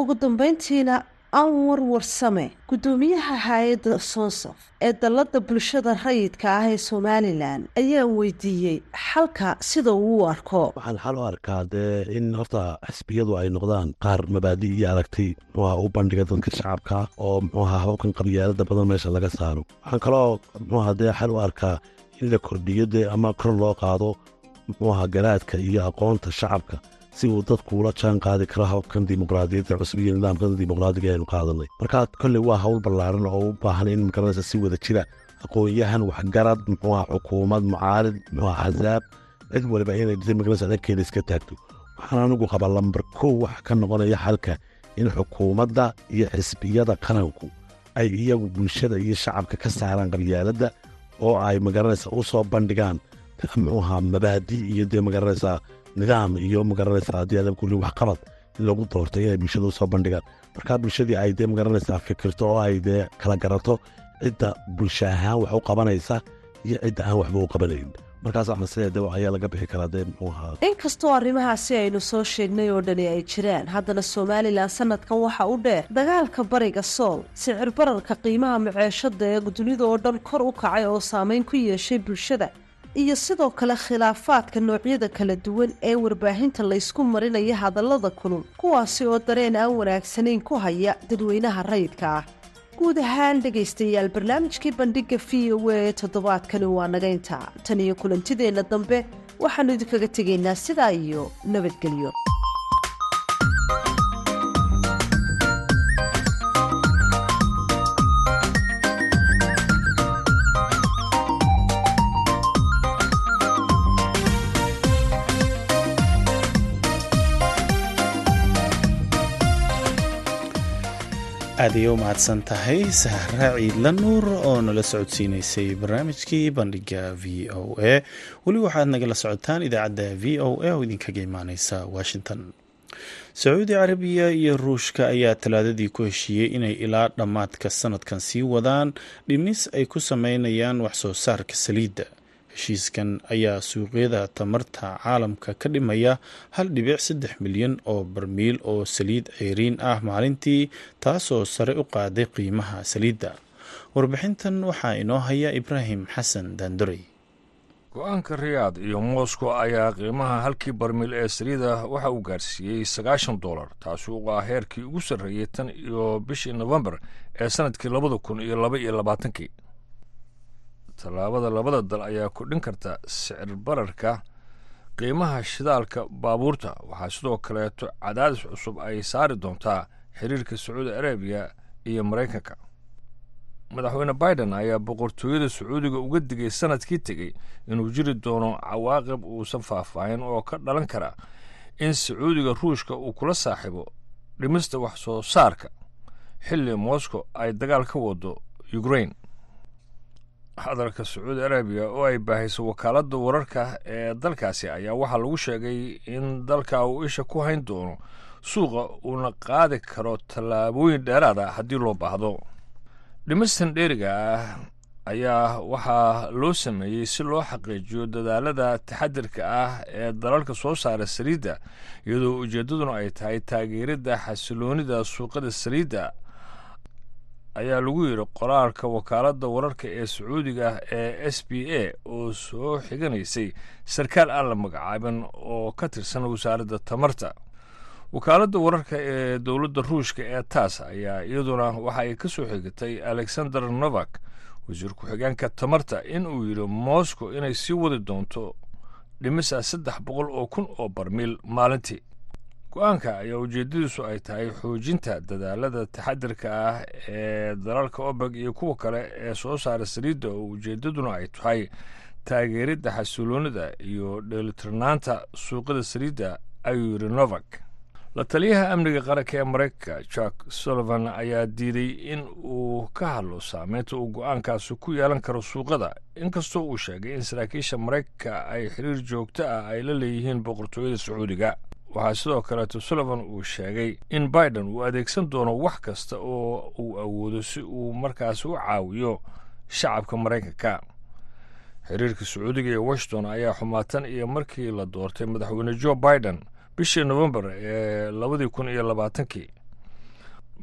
ugu dambayntiina anwar warsame. Guddoomiyaha hay'adda sonsaf ee dallada bulshada rayidka ah ee somalilan ayaan weydiiyey xalka sida uu u arko. Waxaan xal u arkaa dee in horta xisbiyadu ay noqdaan qaar mabaadi iyo aragti. Muxuuha u bandhiga dadka shacabka oo muxuuha hababkan qabyaalada badan meesha laga saaro. Waxaan kaloo muxuuha dee xal u arkaa in la kordhiyo dee ama kor loo qaado muxuuha garaadka iyo aqoonta shacabka si uu dadku ula jaan qaadi karo hababkan dimuqraadiyadda cusub iyo nidaamkan dimuqraadiga aynu qaadanay. Marka kolley waa hawl ballaaran oo u baahan in magaranaysa si wada jira aqoon-yahan waxgarad muxuuha xukuumad mucaarid muxuuha axsaab cid waliba inay dhisa magaranaysa iska taagto. Waxaan anigu qabaa lambar kow waxa ka noqonaya xalka in xukuumadda iyo xisbiyada qaranku ay iyagu bulshada iyo shacabka ka saaraan qabyaaladda oo ay magaranaysa u soo bandhigaan. Muxuuha mabaadi iyo dee magaranaysa nidaam iyo magaranaysa haddii adan kulli waxqabad in lagu doortay inay bulshada u soo bandhigaan. Marka bulshadii ay dee ma garanaysaa fikirto oo ay dee kala garato cidda bulsho ahaan wax u qabanaysa iyo cidda aan waxba u qabanayn. Markaas arrimahaasi aynu soo sheegnay oo dhani ay jiraan haddana somalilan sanadkan waxa u dheer dagaalka bariga sool sicir bararka qiimaha maceeshada ee dunida oo dhan kor u kacay oo saameyn ku yeeshay bulshada iyo sidoo kale khilaafaadka noocyada kala duwan ee warbaahinta laysku marinaya hadallada kulul kuwaasi oo dareen aan wanaagsanayn ku haya dadweynaha rayidka ah. Guud ahaan dhegaystayaal barnaamijkii bandhiga v o a toddobaadkani waa naga intaa. Tan iyo kulantideenna dambe waxaannu idinkaga tegaynaa sidaa iyo nabadgelyo aaday u mahadsan tahay. Sahra ciidla nuur oo nala socodsiinaysay barnaamijkii bandhiga v o a. Weli waxaad nagala socotaan idaacadda v o a oo idinkaga imaaneysa washington. Sacuudi carabiya iyo ruushka ayaa talaadadii ku heshiiyey inay ilaa dhammaadka sanadkan sii wadaan. Dhimis ay ku sameynayaan waxsoo saarka saliidda heshiiskan ayaa suuqyada tamarta caalamka ka dhimaya hal dhibic saddex milyan oo barmiil oo saliid ceyriin ah maalintii taasoo sare u qaaday qiimaha saliidda. Warbixintan waxaa inoo haya ibraahim xasan daandorey go'aanka riyaad iyo moscow ayaa qiimaha halkii barmiil ee saliida waxa uu gaarsiiyey sagaashan dolar taasi u ah heerkii ugu sarreeyey tan iyo bishii nofembar ee sannadkii labada kun iyo laba iyo labaatankii tallaabada labada dal ayaa kordhin karta sicir bararka qiimaha shidaalka baabuurta. Waxaa sidoo kaleeto cadaadis cusub ay saari doontaa xiriirka sacuudi arabiya iyo maraykanka madaxweyne biden ayaa boqortooyada sacuudiga uga digay sannadkii tegey inuu jiri doono cawaaqib uusan faahfaahin oo ka dhalan kara in sacuudiga ruushka uu kula saaxiibo dhimista wax soo saarka. Xilli moscow ay dagaal ka wado ukrain hadalka sacuudi arabiya oo ay baahayso wakaaladda wararka ee dalkaasi ayaa waxaa lagu sheegay in dalka uu isha ku hayn doono suuqa uuna qaadi karo tallaabooyin dheeraad ah haddii loo baahdo. Dhimistan dheeriga ah ayaa waxaa loo sameeyey si loo xaqiijiyo dadaalada taxadirka ah ee dalalka soo saara saliidda iyadoo ujeeddaduna ay tahay taageeridda xasiloonida suuqada saliidda ayaa lagu yidhi qoraalka wakaaladda wararka ee sacuudiga ee s b a oo soo xiganaysay sarkaal aan la magacaabin oo ka tirsan wasaaradda tamarta. Wakaaladda wararka ee dowladda ruushka ee taas ayaa iyaduna waxa ay ka soo xigatay alexander novak wasiir ku-xigeenka tamarta in uu yidhi moscow inay sii wadi doonto dhimisa saddex boqol oo kun oo barmiil maalintii go'aanka ayaa ujeeddadiisu ay tahay xoojinta dadaalada taxadirka ah ee dalalka obeg iyo kuwa kale ee soo saara saliidda oo ujeeddaduna ay tahay taageeridda xasiloonida iyo dheelitirnaanta suuqada saliidda ayuu yidhi novak. La taliyaha amniga qaranka ee maraykanka jack sullivan ayaa diiday in uu ka hadlo saameynta uu go'aankaasi ku yeelan karo suuqada inkastoo uu sheegay in saraakiisha maraykanka ay xiriir joogto ah ay la leeyihiin boqortooyada sacuudiga waxaa sidoo kaleeto sullivan uu sheegay in biden uu adeegsan doono wax kasta oo uu awoodo si uu markaasi u caawiyo shacabka maraykanka xiriirka sacuudiga ee washington ayaa xumaatan iyo markii la doortay madaxweyne joe biden bishii nofembar ee labadii kun iyo labaatankii.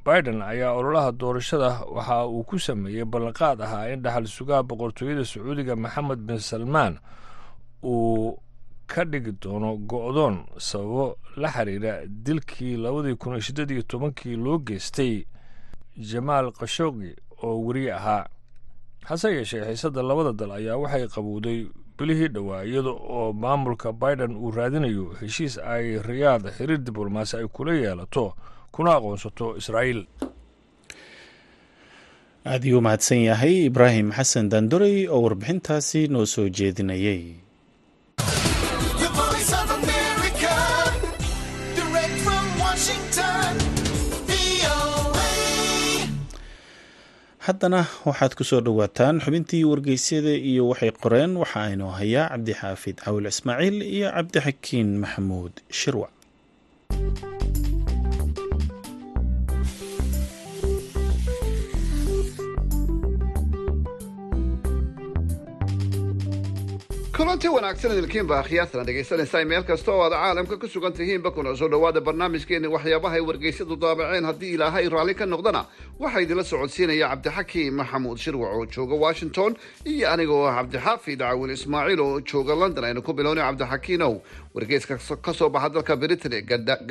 Biden ayaa ololaha doorashada waxa uu ku sameeyey ballanqaad ahaa in dhaxal sugaha boqortooyada sacuudiga maxamed bin salmaan uu ka dhigi doono go-doon sababo la xiriira dilkii labadii kun iyo siddeed iyo tobankii loo geystay jamaal khashoggi oo weriye ahaa. Hase yeeshee xiisadda labada dal ayaa waxay qabowday bilihii dhowaa iyada oo maamulka biden uu raadinayo heshiis ay riyaad xiriir diblomaasi ay kula yeelato kuna aqoonsato israa'iil. Aad iyuu mahadsan yahay ibraahim xasan daandorey oo warbixintaasi noo soo jeedinayay haddana waxaad ku soo dhowaataan xubintii wargeysyada iyo waxay qoreen waxa aynoo hayaa cabdixaafid cawil ismaaciil iyo cabdixakiin maxamuud shirwac kulanti wanaagsan idinkiinba akhyaartana dhegaysanaysaa meel kasta oo aad caalamka ku sugan tihiinba kuna soo dhowaada barnaamijkeeni waxyaabaha ay wargeysyadu daabaceen haddii ilaahay raalli ka noqdana waxaa idinla socodsiinaya cabdixakiim maxamuud shirwac oo jooga washington iyo aniga oo ah cabdixaafid cawil ismaaciil oo jooga london. Aynu ku bilownay cabdixakiinow wargeyska ka soo baxa dalka britain ee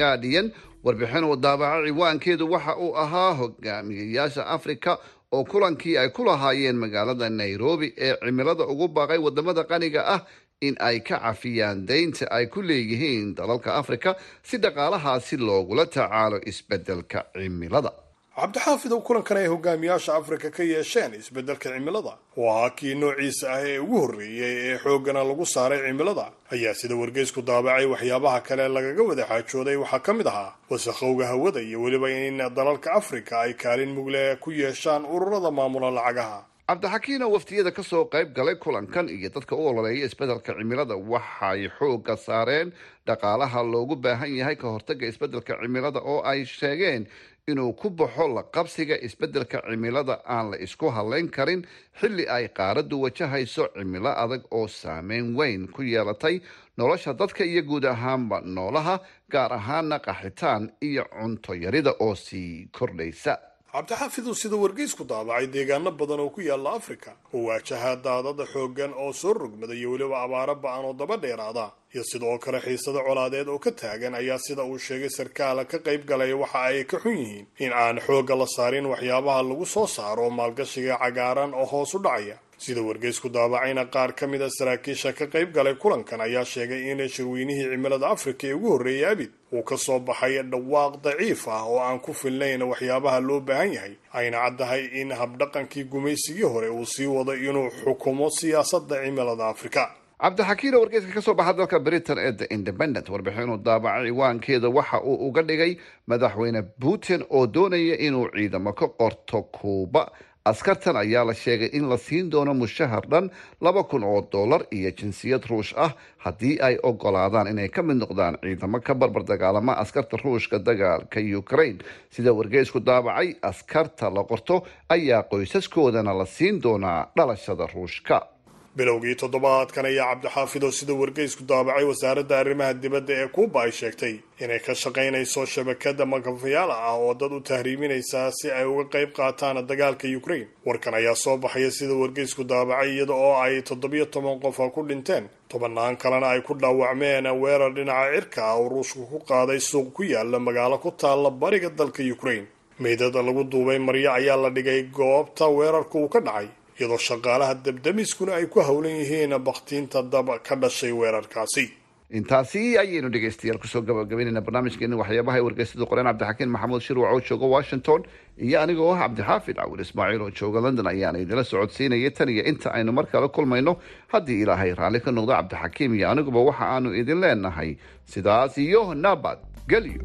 guardian warbixin uu daabaca ciwaankeedu waxa uu ahaa hogaamiyayaasha africa oo kulankii ay ku lahaayeen magaalada nairobi ee cimilada ugu baaqay waddamada qaniga ah in ay ka cafiyaan deynta ay ku leeyihiin dalalka afrika si dhaqaalahaasi loogula tacaalo isbeddelka cimilada cabdixaafidow kulankan ay hogaamiyaasha afrika ka yeesheen isbeddelka cimilada. Ahaa kii noociisa ah ee ugu horreeyey ee xooggana lagu saaray cimilada. Ayaa sida wargeysku daabacay waxyaabaha kale lagaga wada xaajooday waxaa ka mid ahaa wasakhowga hawada iyo weliba in dalalka afrika ay kaalin mugle ku yeeshaan ururada maamula lacagaha. Cabdixakiino waftiyada ka soo qayb galay kulankan iyo dadka u ololeeya isbeddelka cimilada waxay xoogga saareen dhaqaalaha loogu baahan yahay ka hortagga isbeddelka cimilada oo ay sheegeen inuu ku baxo la qabsiga isbeddelka cimilada aan la isku halayn karin xilli ay qaaraddu wajahayso cimilo adag oo saameyn weyn ku yeelatay nolosha dadka iyo guud ahaanba noolaha gaar ahaana qaxitaan iyo cunto yarida oo sii kordhaysa. Cabdixaafidu sida wargeysku daabacay deegaano badan oo ku yaalla afrika. Oo waajaha daadada xooggan oo soo rogmada iyo weliba abaaro ba'an oo daba dheeraada iyo sidoo kale xiisado colaadeed oo ka taagan ayaa sida uu sheegay sarkaala ka qayb galaya waxa ay ka xun yihiin in aan xoogga la saarin waxyaabaha lagu soo saaro maalgashiga cagaaran oo hoos u dhacaya. Sida wargeysku daabacayna qaar ka mid a saraakiisha ka qayb galay kulankan ayaa sheegay in shirweynihii cimilada afrika ee ugu horreeyay abid uu ka soo baxay dhawaaq daciif ah oo aan ku filnayn waxyaabaha loo baahan yahay. Ayna caddahay in habdhaqankii gumaysigii hore uu sii wado inuu xukumo siyaasadda cimilada afrika cabdixakiino wargeyska ka soo baxa dalka britain ee the independent warbixinuu daabacay ciwaankeeda waxa uu uga dhigay madaxweyne putin oo doonaya inuu ciidamo ka qorto kuuba. Askartan ayaa la sheegay in la siin doono mushahar dhan laba kun oo dollar iyo jinsiyad ruush ah haddii ay ogolaadaan inay ka mid noqdaan ciidamo ka barbar dagaalama askarta ruushka dagaalka ukraine. Sida wargeysku daabacay askarta la qorto ayaa qoysaskoodana la siin doonaa dhalashada ruushka bilowgii toddobaadkan ayaa cabdixaafido sida wargeysku daabacay wasaaradda arrimaha dibadda ee kuuba ay sheegtay inay ka shaqaynayso shabakada makafayaala ah oo dad u tahriiminaysa si ay uga qayb qaataan dagaalka ukraine. Warkan ayaa soo baxaya sida wargeysku daabacay iyada oo ay toddobiyo toban qofa ku dhinteen. Tobannaan kalena ay ku dhaawacmeen weerar dhinaca cirka ah oo ruushku ku qaaday suuq ku yaalla magaalo ku taalla bariga dalka ukraine. Meydada lagu duubay maryo ayaa la dhigay goobta weerarka uu ka dhacay iyadoo shaqaalaha dabdamiskuna ay ku howlan yihiin bakhtiinta dab ka dhashay weerarkaasi. Intaasi ayaynu dhegaystayaal ku soo gabagabaynayna barnaamijkeeni waxyaabaha ay wargeysadu qoreen cabdixakiin maxamuud shirwac oo jooga washington iyo anigoo ah cabdixaafid cawil ismaaciil oo jooga london ayaana idila socodsiinaya tan iyo inta aynu mar kale kulmayno. Haddii ilaahay raalli ka noqdo cabdixakiim iyo aniguba waxa aanu idin leenahay sidaas iyo nabad gelyo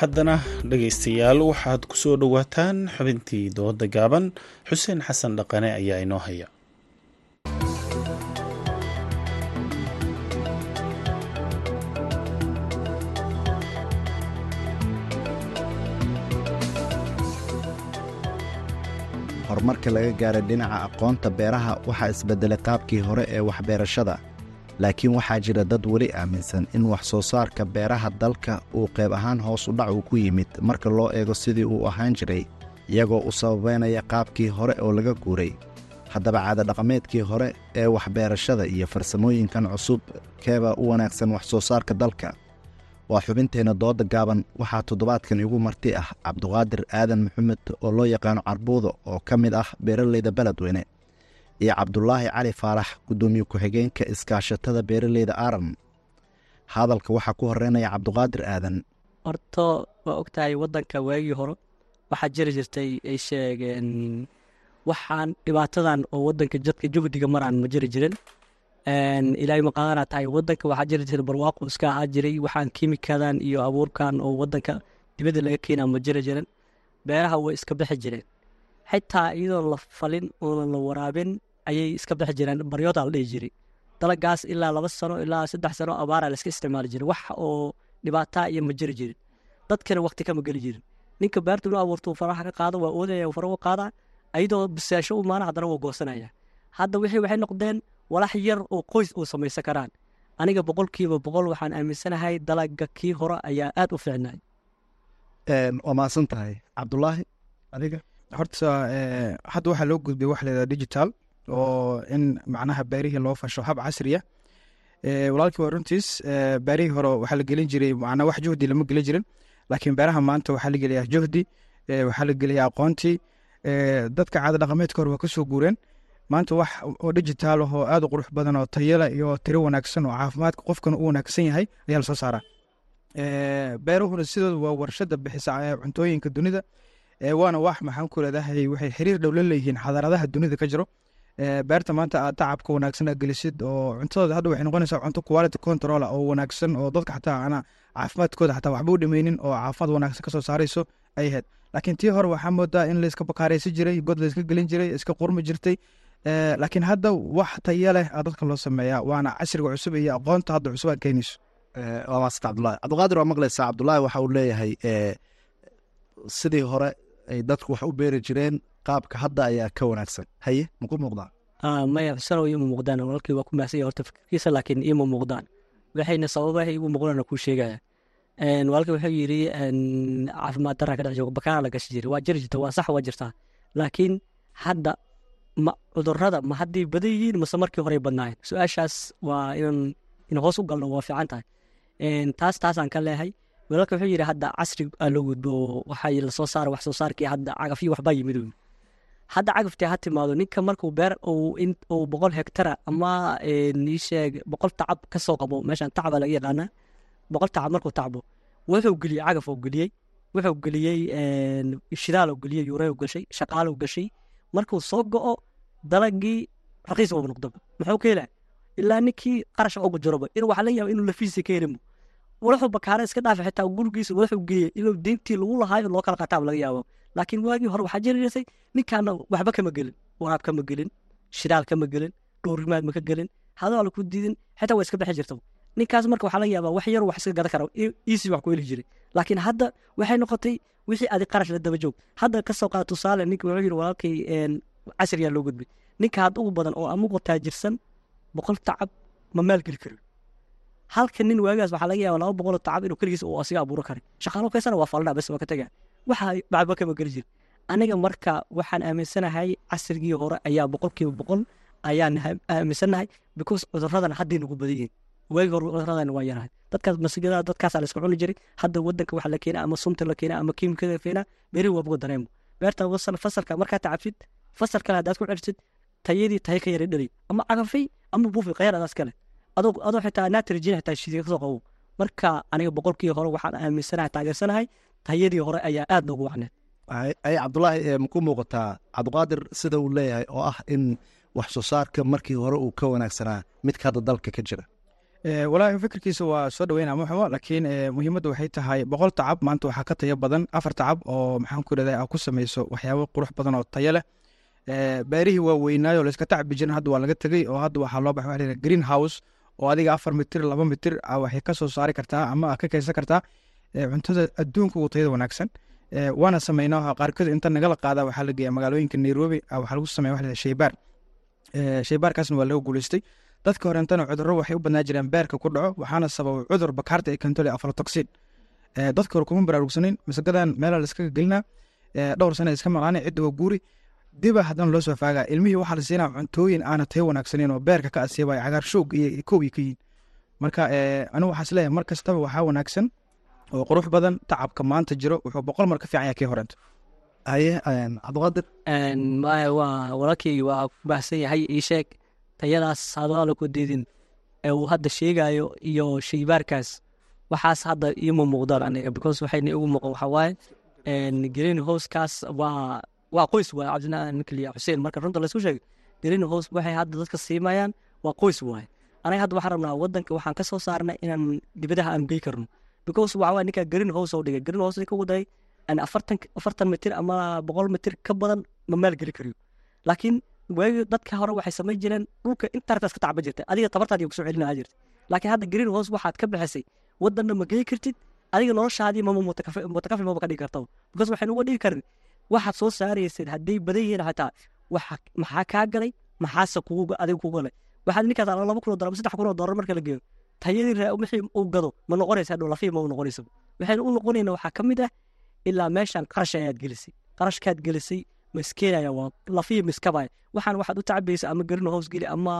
haddana dhegaystayaal waxaad ku soo dhowaataan xubintii dooda gaaban. Xuseen xasan dhaqane ayaa inoo haya. Horumarka laga gaaray dhinaca aqoonta beeraha waxaa isbedelay qaabkii hore ee waxbeerashada laakiin waxaa jira dad weli aaminsan in wax soo saarka beeraha dalka uu qayb ahaan hoos u dhac uu ku yimid marka loo eego sidii uu ahaan jiray iyagoo u sababaynaya qaabkii hore oo laga guuray. Haddaba caadadhaqameedkii hore ee waxbeerashada iyo farsamooyinkan cusub keeba u wanaagsan wax soo saarka dalka. Waa xubinteenna dooda gaaban waxaa toddobaadkan igu marti ah cabduqaadir aadan maxamed oo loo yaqaano carbuudo oo ka mid ah beeraleyda beledweyne iyo cabdulaahi cali faarax guddoomiye ku-xigeenka iskaashatada beeraleyda aaran hadalka waxaa ku horeynaya cabduqaadir aadan. Horto waa ogtahay wadanka waagii hore? Waxaa jiri jirtay ay sheegeen waxaan dhibaatadan oo wadanka jadka juhdiga maraan ma jiri jirin. Ilaahay maqaadana tahay wadanka waxaa jiri jiray barwaaqo iska ahaa jiray waxaan kimikadan iyo abuurkan oo wadanka dibadda laga keenaa ma jiri jirin. Beeraha way iska bixi jireen. Xitaa iyadoon la falin oonan la waraabin ayay iska bixi jireen baryoodaa la dhihi jiray. Dalagaas ilaa laba sano ilaa saddex sano abaara la iska isticmaali jiray. Wax oo dhibaataa iyo ma jiri jirin. Dadkana wakti kama geli jirin. Ninka beerta inuu abuurto faraha ka qaado waa oodaya faraha qaadaa ayadoo bisaasho u maana haddana waa goosanaya. Hadda wixii waxay noqdeen walax yar oo qoys uu samaysan karaan. Aniga boqolkiiba boqol waxaan aaminsanahay dalaga kii hore ayaa aad u fiicnay waa mahadsan tahay. Cabdulaahi adiga horta hadda waxaa loo gudbay wax leedaha digital oo in macnaha beerihii loo fasho hab casriya walaalkii waa runtiis beerihii hore waxaa la gelin jiray macnaa wax juhdi lama gelin jirin laakiin beeraha maanta waxaa la geliyaa juhdi waxaa la geliyaa aqoontii dadka caada dhaqameedka hore waa ka soo guureen. Maanta wax oo digital ah oo aad u qurux badan oo tayala iyo tiro wanaagsan oo caafimaadka qofkana u wanaagsan yahay ayaa la soo saaraa. Beeruhuna sidooda waa warshada bixisa cuntooyinka dunida waana wax maxaan ku leedahay waxay xiriir dhow leeyihiin xadaaradaha dunida ka jiro beerta maanta aad tacabka wanaagsan aad gelisid oo cuntadooda hadda waxay noqonaysaa cunto quality control ah oo wanaagsan oo dadka xataa ana caafimaadkooda xataa waxba u dhimaynin oo caafimaad wanaagsan ka soo saarayso ay ahayd. Laakiin tii hore waxaa moodaa in layska bakaaraysi jiray god layska gelin jiray iska qurmi jirtay. Eh, laakiin hadda wax taya leh aa dadka loo sameeyaa waana casriga cusub iyo aqoonta hadda cusub aad keenayso waa maasanta cabdulahi cabdiqaadir waa maqlaysaa cabdulahi waxa uu leeyahay eh, sidii hore ay dadku wax u beeri jireen qaabka hadda ayaa ka wanaagsan. Haye maku muuqdaa Ah, maya xusano iima muuqdaan. Walaalkii waa ku mahsan yahay horta fikirkiisa laakiin iima muuqdaan. Waxayna sababaha igu muuqdaan kuu sheegaya. Walaalkii wuxuu een, caafimaad darra ka dhex bakaana la gashi jiray waa jiri jirta waa sax waa jirtaa laakiin hadda ma cudurrada ma hadday badan yihiin mase markii horey badnaayeen. Su'aashaas waa inaan in hoos u galno waa fiican tahay. Taas taasaan ka leehay walaalka wuxuu yidhi hadda casri aa loo gudbo oo waxaa la soo saara wax soo saarkii hadda cagafyo waxbaa yimid hadda cagaftii ha timaado ninka markuu beer uu boqol hektara ama nii sheeg boqol tacab ka soo qabo meeshan tacaba laga yaqaanaa boqol tacab markuu tacbo wuxuu geliyey cagaf oo geliyey wuxuu geliyey shidaal oo geliyey yuurey oo gashay shaqaal oo gashay. Markuu soo go'o dalagii raqiis uu noqdo. Muxuu ka helaa ilaa ninkii qarasha ugu jiroba in waxa la yaaba inuu lafiisa ka helimo wuxuu bakaara iska dhaafa xitaa gurigiisa wuxuu geeyey inuu deyntii lagu lahaayo loo kala qataab laga yaabo laakiin waagii hore waxaa jiri jirtay ninkaana waxba kama gelin waraab kama gelin shidaal kama gelin dhowrimaad ma ka gelin hadoo ala ku diidin xitaa waa iska bixi jirta ninkaas marka waxaa laga yaabaa wax yar wax iska gadan kara easy wax ku heli jiray laakiin hadda waxay noqotay wixii adi qarash la daba joog. Hadda ka soo qaada tusaale ninka wuxuu yiri walaalkay casriyaa loo gudbay ninka had ugu badan oo amuqo taajirsan boqol tacab ma maalgeli karin halka nin waagaas waxaa laga yaaba laba boqol tacab inuu keligiis uu asiga abuuro karay shaqaalo kaysana waa falnaa bas waa ka tegaa waxa bacba kama geli jir aniga marka waxaan aaminsanahay casrigii hore ayaa boqolkiiba boqol ayaan aaminsanahay because cuduradan hadday nagu badan waagi hore cuduradan waa yarahay dadkaas masigada dadkaasaa la cuni jiray hadda wadanka waxa la keenaa ama sumta la keenaa ama kiimikada la keenaa beri waa buga dareemo. Beerta fasalka markaa tacabsid fasal haddaad ku cersid tayadii tayo ka yara dhalay ama cagafay ama buufi khayar adaas kale adoo xitaa natrigin xitaa shidiga ka soo qabo marka aniga boqolkii hore waxaan aaminsanahay taageersanahay tayadii hore ayaa aad noogu wacneed. Ay cabdulaahi maku muuqataa cabdiqaadir sida uu leeyahay oo ah in wax soo saarka markii hore uu ka wanaagsanaa midka hadda dalka ka jira. Walaahi fikirkiisa waa soo dhaweynaa muxuma laakiin muhiimadda waxay tahay boqol tacab maanta waxaa ka tayo badan afar tacab oo maxaan ku irahdaa aa ku samayso waxyaabo qurux badan oo tayo leh. Beerihii waa weynaayo layska tacbi jirin hadda waa laga tegey oo hadda waxaa loo baxay waxa green house oo adiga afar mitir laba mitir waxay ka soo saari kartaa ama aa ka kaysan kartaa cuntada adduunka ugu tayada wanaagsan. Waana sameynaa qaarkood inta nagala qaada waxaa la geeya magaalooyinka nairobi waxaa lagu sameya waxa shaybaar shaybaarkaasna waa laga guuleystay. Dadka horentana cudurro waxay u badnaa jireen beerka ku dhaco waxaana sababa cudur bakaarta ee kentole aflatoxin. Dadka hore kuma baraarugsanin masagadan meelaa laiskaga gelinaa dhowr sana iska maqlaana cidda waa guuri diba haddana loo soo faagaa ilmihii waxaa la siinaa cuntooyin aana tayo wanaagsaneyn oo beerka ka asiibaya cagaar shoog iyo kow iyo ka yihiin marka anigu waxaa is leeyahay mar kastaba waxaa wanaagsan oo qurux badan tacabka maanta jiro wuxuu boqol mar ka fiican yahay kii horenta haye cabdiqaadir maya waa walaalkii waa ku baahsan yahay ii sheeg tayadaas hadaala ku diidin ee uu hadda sheegayo iyo shaybaarkaas. Waxaas hadda iima muuqdaan aniga because waxayna igu muuqan waxaa waaye green housekaas waa waa qoys waaye cabdinaa nikliya xuseen marka runta laysku sheegay green house waxay hadda dadka siimayaan waa qoys waaye anaga hadda waxaan rabnaa wadanka waxaan ka soo saarnay inaan dibadaha aan gey karno because waxa waaye ninkaa green house oo dhigay green house ka waday aan afartan afartan mitir ama boqol mitir ka badan ma maalgeli kariyo laakiin waagi dadka hore waxay samayn jireen dhulka intaartaas ka tacba jirtay adiga tabartaadii ku soo celinaa jirta laakiin hadda green house waxaad ka bixisay wadanna ma gey kartid adiga noloshaadii mama mutakafi maba ka dhigi kartaba because waxaynu uga dhigi karin waxaad soo saaraysid hadday badan yihiin waxa maxaa kaa galay? Maxaase adiga kugu galay? Waxaad ninkaas laba kun oo dolar saddex kun dolar marka la geeyo. Tayadii wixii uu gado ma noqonaysa hadhow lafihi ma u noqonaysa waxaynu u noqonayna waxaa ka mid ah ilaa meeshan qarash ayaad gelisay. Qarashkaad gelisay ma iskeenaya waa lafihi miskabaya waxaan waxaad u tacabaysa ama garino hoos geli ama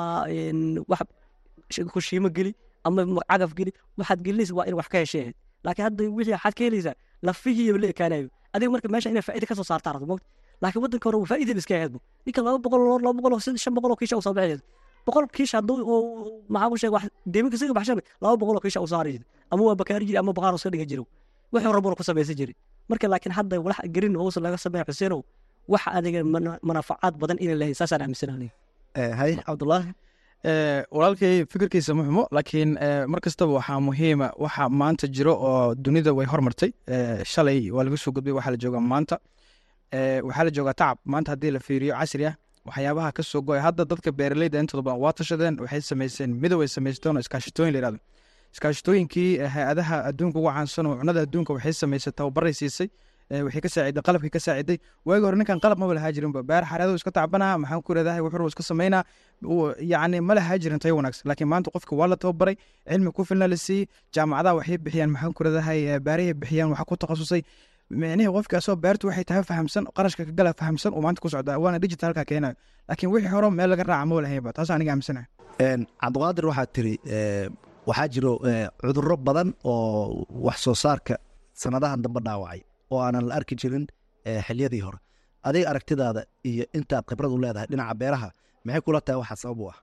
kushiimo geli ama cagaf geli. Waxaad gelinaysa waa in wax ka heshay ahayd. Laakiin hadda wixii waxaad ka helaysaa lafihiiba la ekaanayo adiga marka meesha inay faa'iida ka soo saartaa rabto mogta laakiin waddanka hore faa'iida iska ahaydbu ninka laba boqol laba boqol shan boqol oo kiisha u soo baxayd boqol kiisha hadduu uu- maxaa ku sheeg wax deeminka siga baxshan laba boqol oo kiisha u saari ama waa bakaari jiray ama baqaar iska dhiga jiray wuxuu rabona ku samaysan jiray. Marka laakiin hadda walax gerin hoos laga sameeya xuseenow wax adiga mana- manafacaad badan inay lahayn saasaan aaminsanahay. Hay cabdulaahi walaalkay fikirkiisa ma xumo laakiin mar kastaba waxaa muhiima waxa maanta jiro oo dunida way hormartay. Shalay waa laga soo gudbay waxaa la joogaa maanta. Waxaa la joogaa tacab. Maanta haddii la fiiriyo casri ah waxyaabaha ka goya hadda dadka beeraleyda intooda badan waa tashadeen waxay sameyseen midow ay samaysteen oo iskaashitooyin la yihahdo iskaashitooyinkii eh, hay'adaha adduunka ugu caansan oo cunada adduunka waxay samaysay tababaray siisay Waxay ka saaciday qalabkii ka saaciday. Waagi hore ninkan qalab maba jirinba beer xareedo iska tacbanaa maxaan ku iradahay wuxuu iska samaynaa yacni ma lahaa jirin tayo wanaagsan laakiin maanta qofka waa la tababaray cilmi ku filna la siiyey jaamacadaha waxay bixiyaan maxaan ku iradahay baarahay bixiyaan waxa ku takhasusay. Micnihii qofkaasoo beertu waxay tahay fahamsan qarashka ka gala fahamsan uu maanta ku socdaa waana digitalka keenayo laakiin wixii hore meel laga raaca maba taas aniga aaminsanahay. Cabdiqaadir waxaad tiri waxaa jiro cudurro badan oo wax soo saarka sanadahan dambe dhaawacay oo aanan la arki jirin eh, xiliyadii hore. Adiga aragtidaada iyo intaad khibrad u leedahay dhinaca beeraha maxay kula tahay waxaa sabab u ah?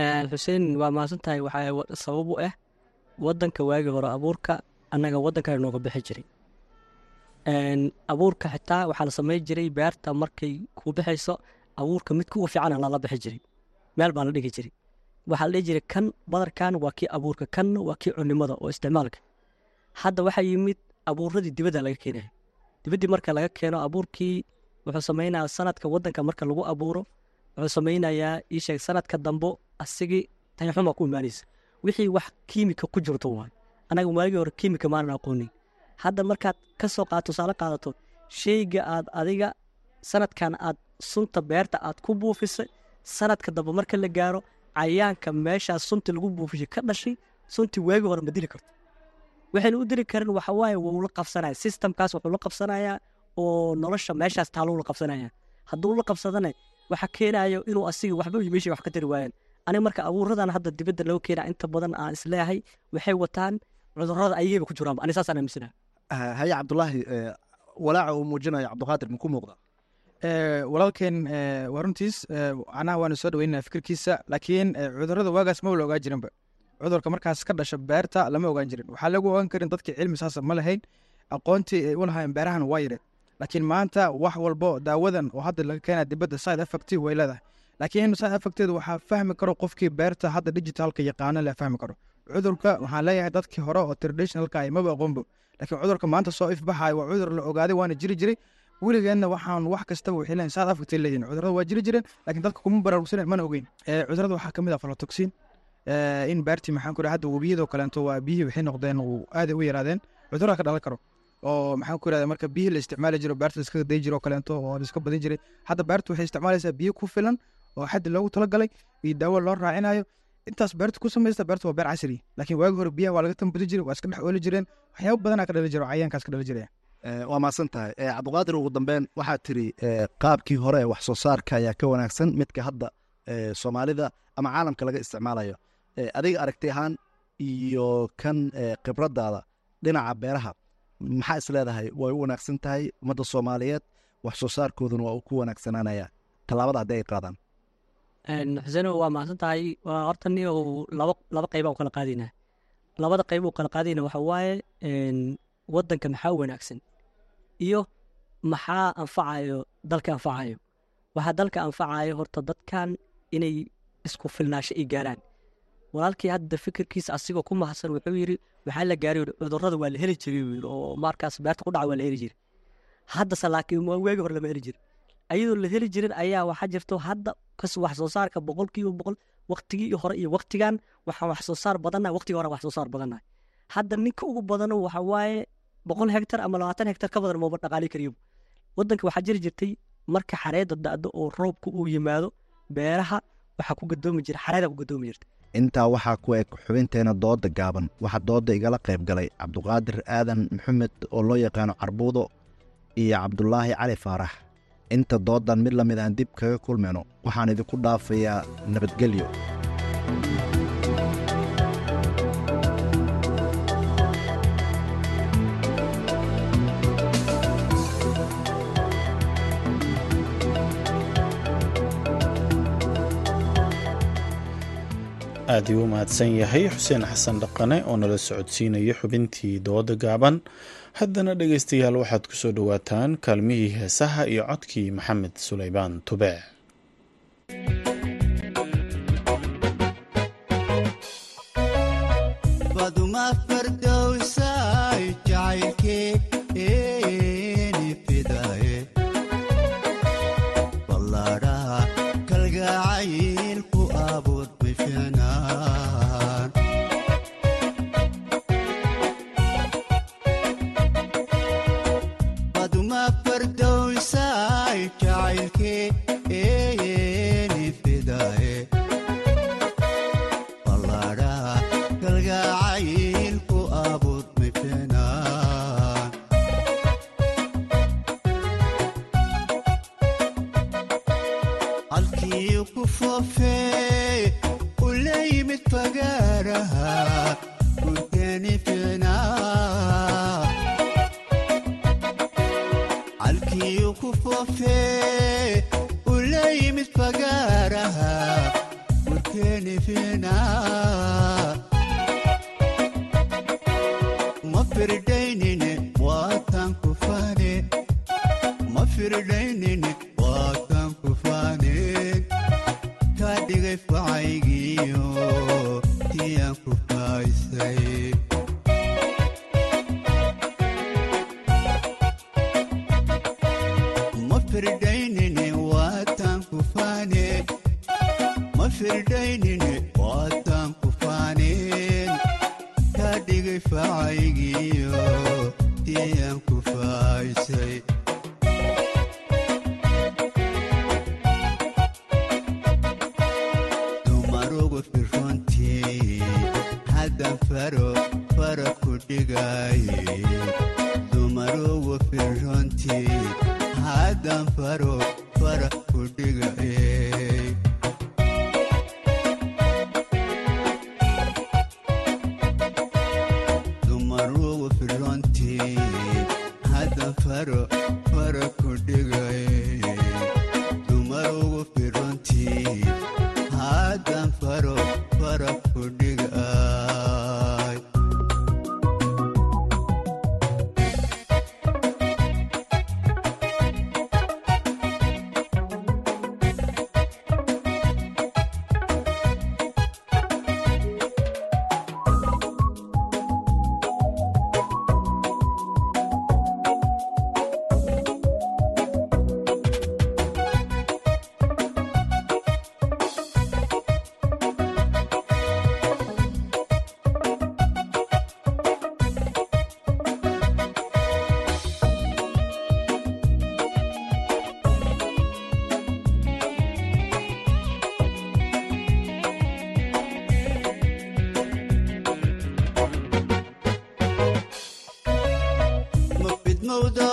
Een, xuseen waa mahadsan tahay waxaa wa- sabab u ah wadanka waagii hore abuurka annaga wadanka nooga bixi jiray. Abuurka xitaa waxaa la samayn jiray beerta markay ku bixayso abuurka mid kuwa fiican lala bixi jiray meel baa la dhigi jiray. Waxaa la dhihi jiray kan badarkan waa kii abuurka kanna waa kii cunimada oo isticmaalka. Hadda waxaa yimid abuuradii dibadda laga keenaya dibaddii marka laga keeno abuurkii wuxuu samaynayaa sanadka wadanka marka lagu abuuro wuxuu samaynayaa ii sheeg sanadka dambo asigii tayaxuma ku imaanaysa. Wixii wax kiimika ku jirto waay anaga waagii hore kiimika maanan aqoonin. Hadda markaad ka soo qaado tusaale qaadato sheyga aad adiga sanadkan aad sunta beerta aad ku buufisay sanadka dambe marka la gaaro cayaanka meeshaas sunti lagu buufishay ka dhashay sunti waagii hore ma dili karto waxayna u dili karin waxa waaye wuu la qabsanaya systemkaas wuxuu la qabsanayaa oo nolosha meeshaas taaluu la qabsanaya hadduu la qabsadana waxa keenayo inuu asiga waxba iyo meeshii wax ka tari waayaan aniga marka abuuradan hadda dibadda loo keenaa inta badan aan is leeyahay waxay wataan cudurrada ayagayba ku jiraanba ani saasaan aaminsanaha Ah, haye cabdulaahi eh, walaaca uu muujinayo cabdiqaadir maku muuqda? Eh, walaalkeen eh, waa runtiis. Anaha waanu soo dhaweynaa fikirkiisa laakiin cudurrada waagaas ma la ogaan jirinba cudurka markaas ka dhasha beerta lama ogaan jirin. Waxaa lagu ogaan karin dadkii cilmi saasa ma lahayn aqoontii ay u lahaayeen beerahan waa yare laakiin maanta wax walbo daawadan oo hadda laga keena dibadda side effect way leedahay. Laakiin side effecteedu waxaa fahmi karo qofkii beerta hadda digitalka yaqaano la fahmi karo. Cudurka waxaan leeyahay dadkii hore oo traditionalka ay maba aqoonbo laakiin cudurka maanta soo ifbaxayo waa cudur la ogaaday waana jiri jiray. Weligeedna waxaan wax kastaba waxay side effect leeyihiin cudurrada waa jiri jireen laakiin dadka kuma baraarugsanen mana ogeyn. Cudurada waxaa ka mid ah falotoxin Eh, in beertii maxaan ku hadda webiyadoo kaleento waa biyihii waxay noqdeen aaday u yaraadeen. Cudurada ka dhalan karo. Oo maxaan ku irahda marka biyihii la isticmaali jiro beerta iskaga day jiro oo kaleento oo la iska badin jiray. Hadda beertu waxay isticmaalaysaa biyo ku filan oo xaddi loogu talagalay iyo daawo loo raacinayo. Intaas beerta ku samaysta beerta waa beer casri laakiin waagi hore biyaha waa laga tambudi jiray waa iska dhex ooli jireen. Waxyaabo badanaa ka dhali jiro cayaankaas ka dhali jiraya Eh, waa mahadsan tahay. Eh, cabdiqaadir ugu dambeyn waxaad tiri eh, qaabkii hore wax soo saarka ayaa ka wanaagsan. Midka hadda eh, soomaalida ama caalamka laga isticmaalayo. Eh, adiga aragti ahaan iyo kan khibradaada dhinaca beeraha maxaa is leedahay? Way u wanaagsan tahay ummadda soomaaliyeed. Wax soo saarkooduna waa uu ku wanaagsanaanaya tallaabada haddii ay qaadaan xuseen waa mahadsan tahay. Horta ni laba laba qeyba u kala qaadayna. Labada qeyb u kala qaadayna waxa waaye wadanka maxaa wanaagsan? Iyo maxaa anfacayo dalka anfacayo? Waxaa dalka anfacayo horta dadkan inay isku filnaasho ay gaaraan walaalkii hadda fikirkiisa asigoo ku mahadsan wuxuu yidhi waxaa la gaaray yidhi, cudurrada waa la heli jiray oo markaas beerta ku dhaca waa la heli jiray. Haddase laakiin waagi hore lama heli jirin. Ayadoo la heli jirin ayaa waxaa jirto hadda kas saarka boqolkiiba boqol waqtigii hore iyo waqtigan waxaan wax saar badannahay waqtigii hore wax saar badannahay hadda ninka ugu badano waxa waaye boqol hektar ama labaatan hektar ka badan maba dhaqaali kariyo. Wadanka waxaa jiri jirtay marka xareeda da'do oo roobka uu yimaado beeraha waxaa ku gadoomi jira xareeda ku gadoomi jirta intaa waxaa ku eg xubinteena dooda gaaban. Waxaa dooda igala qayb galay cabdiqaadir aadan maxamed oo loo yaqaano carbuudo iyo cabdulaahi cali faarax. Inta doodan mid la mid aan dib kaga kulmayno waxaan idinku dhaafayaa nabadgelyo aad iyu mahadsan yahay xuseen xasan dhaqane oo nala socodsiinaya xubintii dooda gaaban. Haddana dhegeystayaal waxaad ku soo dhowaataan kaalmihii heesaha iyo codkii maxamed sulaymaan tube. كيف وعلى bilowda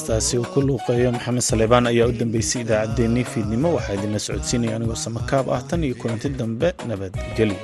heestaasi uu ku luuqeeyo maxamed saleebaan ayaa u dambeysay idaacaddeenii fiidnimo waxaa idinla socodsiinaya anigoo samakaab ah tan iyo kulanti dambe nabadgelyo